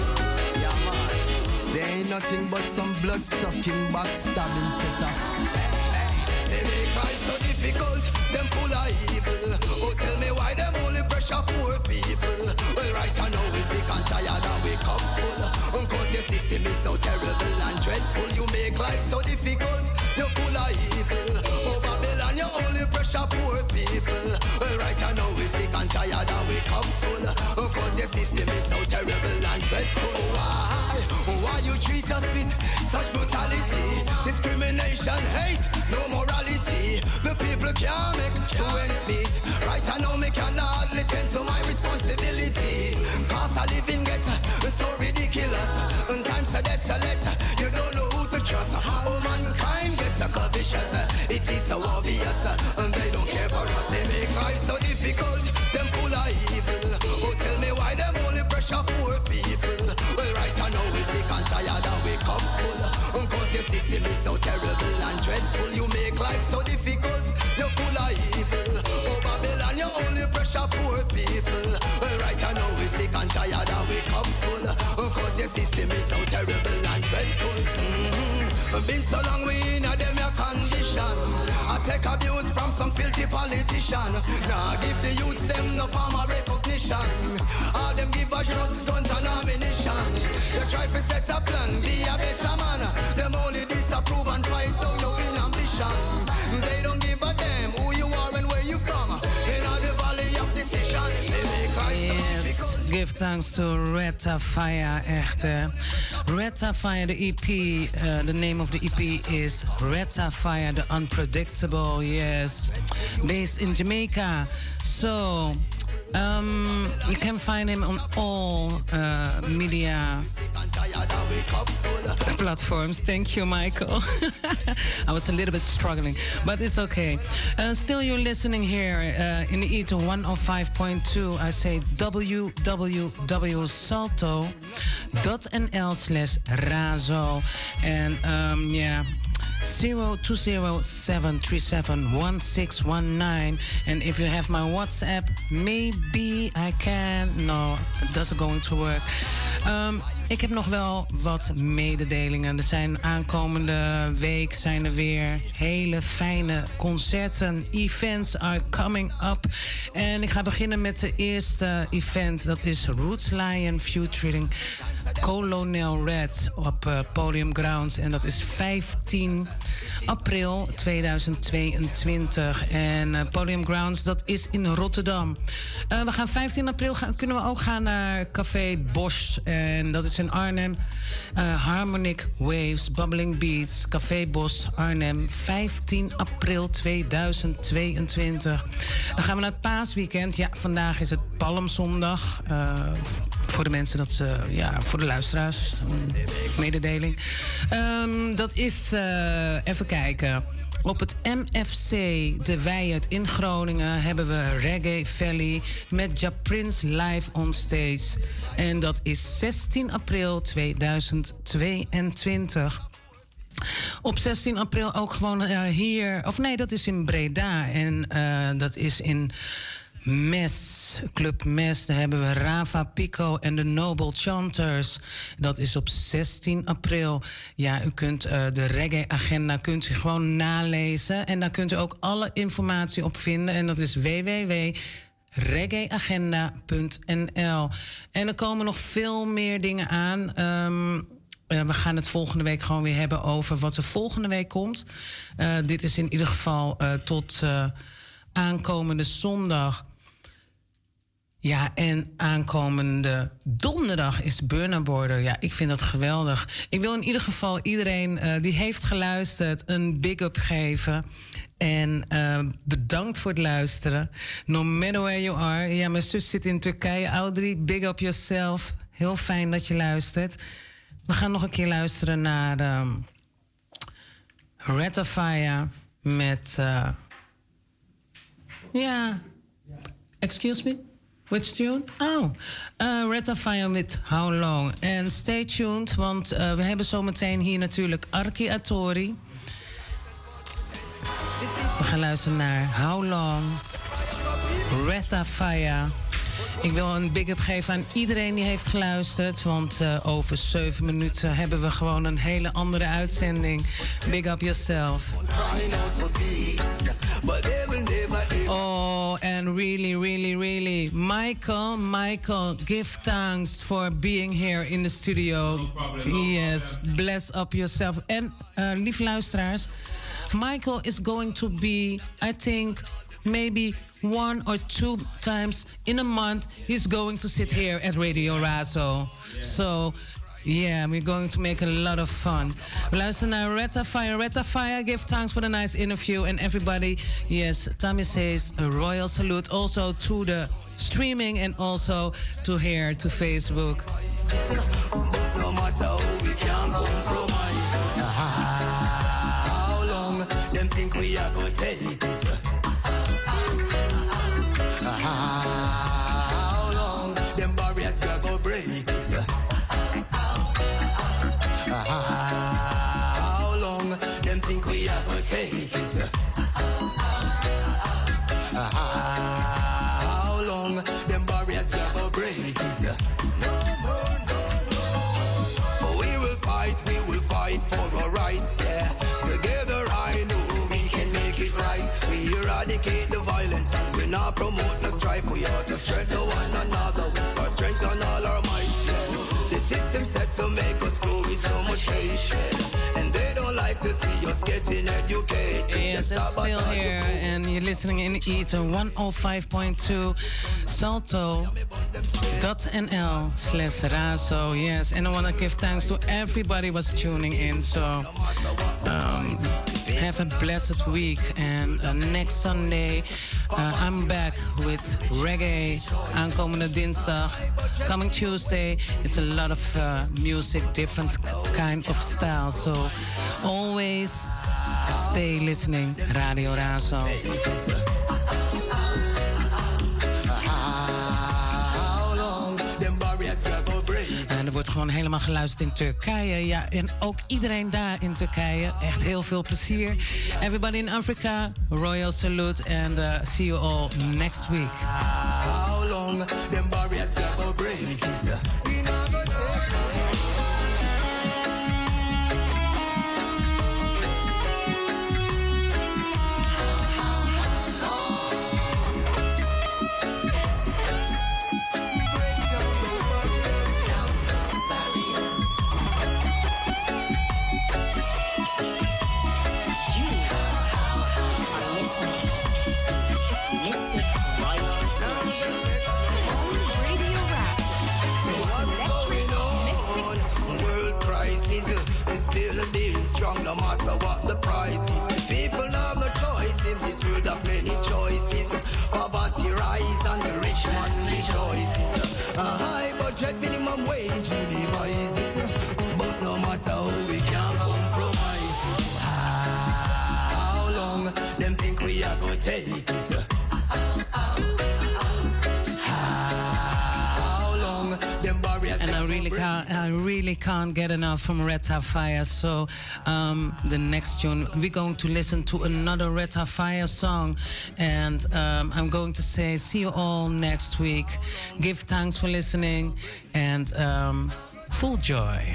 M: Yeah, man. They ain't nothing but some blood-sucking, backstabbing setup. They make life so difficult, them full of evil. Oh, tell me why them only pressure poor people. Well, right I know we sick and tired and we come full. Cause your system is so terrible and dreadful. You make life so such brutality? Discrimination, hate, no morality. The people can't make two ends meet. Right I know me can hardly tend to my responsibility. Cause I live in ghetto, so ridiculous. And times are desolate, you don't know who to trust. Oh, mankind gets a vicious. It is so obvious, poor people. Right I know we sick and tired and we come full. Cause your system is so terrible and dreadful. Mm-hmm. Been so long we in a them condition. I take abuse from some filthy politician. Nah, give the youths them no form of recognition. All them give us drugs, guns and ammunition. You try to set a plan, be a better man. Them only disapprove and fight give
C: thanks to Retta Fire, echt. Retta Fire, the EP, uh, the name of the EP is Retta Fire, the Unpredictable, yes. Based in Jamaica. So, um, you can find him on all uh, media platforms. Thank you, Michael. I was a little bit struggling, but it's okay. Uh, still, you're listening here uh, in the Ether 105.2. I say www.salto.nl slash razo. And um, yeah. 0207371619 and if you have my WhatsApp maybe I can no it doesn't going to work Um, ik heb nog wel wat mededelingen. Er zijn aankomende week zijn er weer hele fijne concerten. Events are coming up. En ik ga beginnen met de eerste event. Dat is Roots Lion featuring Colonel Red op uh, Podium Grounds. En dat is 15 april 2022. En uh, Podium Grounds, dat is in Rotterdam. Uh, we gaan 15 april gaan, kunnen we ook gaan naar Café Bosch. En dat is in Arnhem. Harmonic Waves, Bubbling Beats, Café Bosch, Arnhem. 15 april 2022. Dan gaan we naar het paasweekend. Ja, vandaag is het Palmzondag. voor de mensen dat ze, ja, voor de luisteraars, mededeling. Um, dat is, even kijken. Op het MFC De Wijert in Groningen hebben we Reggae Valley met Ja Prince live on stage. En dat is 16 april 2022. Op 16 april ook gewoon uh, hier, of nee, dat is in Breda. En uh, dat is in Mes, Club Mes. Daar hebben we Rava Pico en de Noble Chanters. Dat is op 16 april. Ja, u kunt uh, de reggae-agenda kunt u gewoon nalezen. En daar kunt u ook alle informatie op vinden. En dat is www reggaeagenda.nl. En er komen nog veel meer dingen aan. Uh, we gaan het volgende week gewoon weer hebben over wat er volgende week komt. Uh, dit is in ieder geval uh, tot aankomende zondag. Ja, en aankomende donderdag is Burna Border. Ja, ik vind dat geweldig. Ik wil in ieder geval iedereen uh, die heeft geluisterd een big up geven. En uh, bedankt voor het luisteren. No matter where you are. Ja, mijn zus zit in Turkije. Audrey, big up yourself. Heel fijn dat je luistert. We gaan nog een keer luisteren naar Retafia met... Uh, ja, excuse me? Which tune? Oh, uh, Retafia met How Long. En stay tuned, want uh, we hebben zometeen hier natuurlijk Arki Atori. We gaan luisteren naar How Long, Retafia. Ik wil een big up geven aan iedereen die heeft geluisterd. Want uh, over zeven minuten hebben we gewoon een hele andere uitzending. Big up yourself. Oh, and really, really, really. Michael, Michael, give thanks for being here in the studio. Yes, bless up yourself. En uh, lieve luisteraars, Michael is going to be, I think, maybe one or two times in a month, he's going to sit here at Radio Razo. So, yeah, we're going to make a lot of fun. Luister naar Retta Fire. Retta Fire, give thanks for the nice interview. And everybody, yes, Tommy says a royal salute also to the streaming and also to here, to Facebook. Getting educated. Yes, it's still here, and you're listening in Ether 105.2 salto.nl slash razo. Yes, and I want to give thanks to everybody was tuning in. So um, have a blessed week, and uh, next Sunday uh, I'm back with reggae. Aankomende dinsdag, coming Tuesday, it's a lot of uh, music, different kind of style. So always stay listening, Radio Razo. En er wordt gewoon helemaal geluisterd in Turkije. Ja, en ook iedereen daar in Turkije. Echt heel veel plezier. Everybody in Africa, royal salute. And uh, see you all next week. Really can't get enough from Retta Fire. So um, the next tune, we're going to listen to another Retta Fire song, and um, I'm going to say, see you all next week. Give thanks for listening, and um, full joy.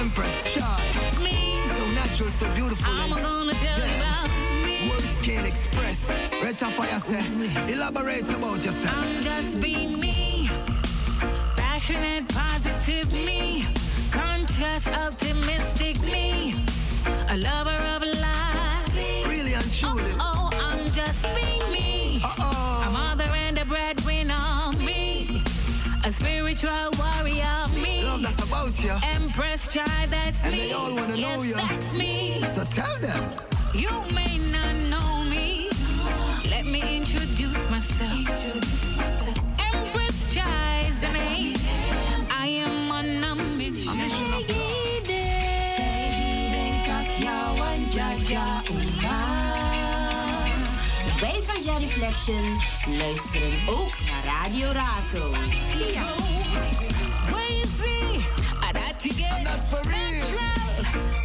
O: Empress Shy, so natural, so beautiful. I'm gonna tell you about me. Words can't express. Retta Fire said, elaborate about yourself.
N: I'm just being me passionate, positive me, conscious, optimistic me, a lover of life.
O: Really and truly.
N: Oh, oh I'm just being me.
O: Uh-oh.
N: A mother and a breadwinner me. A spiritual warrior, me.
M: Love that's about you.
N: Empress child, that's
M: and
N: me.
M: they all wanna
N: yes,
M: know you.
N: that's me.
M: So tell them.
N: You may not know me. Let me introduce myself. Empress a mission.
P: Wij van Jet Reflection luisteren ook naar Radio Razo.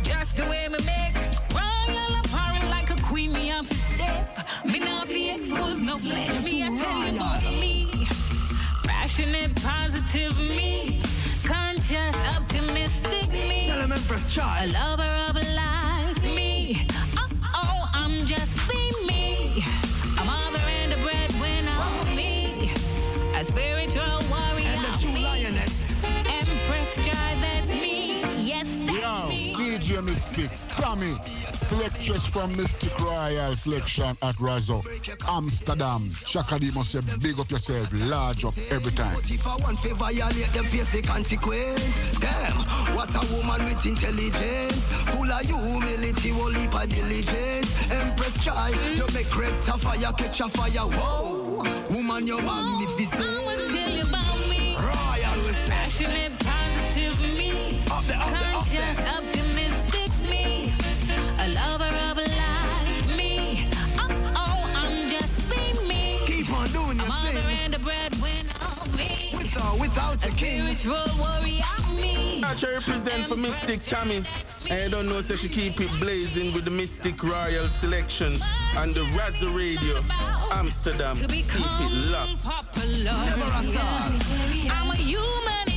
N: Just the way me make royal apparel like a queen. Me to step. Me not be exposed, no flesh. Me I tell you about me. Passionate, positive me. Conscious, optimistic me.
M: Tell him Empress
N: A
M: Child.
N: lover of life me. Oh, oh, I'm just being me. A mother and a breadwinner me. A spiritual warrior
M: And the true
N: me.
M: lioness.
N: Empress child, that's me. Yes, that's
Q: Yo,
N: me.
Q: DJ Mystic, Tommy, selectress from Mistic Royal Selection at Razo, Amsterdam. Shakadi must say, big up yourself, large up every time.
M: But if I want to violate them, face the consequence. Damn, what a woman with intelligence. Full of humility, whole heap of diligence. Empress child, you make red to fire, catch a fire. Whoa, woman, you're magnificent.
N: Oh, I'ma tell you about me.
M: Royal, we say.
N: Passionate, positive me.
M: Up there, up there, up
N: Conscious,
M: there.
N: optimistic me. A lover of life me. Oh, oh, I'm just being me.
M: Keep on doing
N: A
M: your
N: mother
M: thing.
N: and a breadwinner me.
M: With or without
N: A
M: a king.
N: spiritual warrior me.
A: I represent for Mystic Tammy. And you don't know, so she keep it blazing with the Mistic Royal Selection and the Razor Radio, Amsterdam. Keep it locked.
N: Popular.
M: Never at all.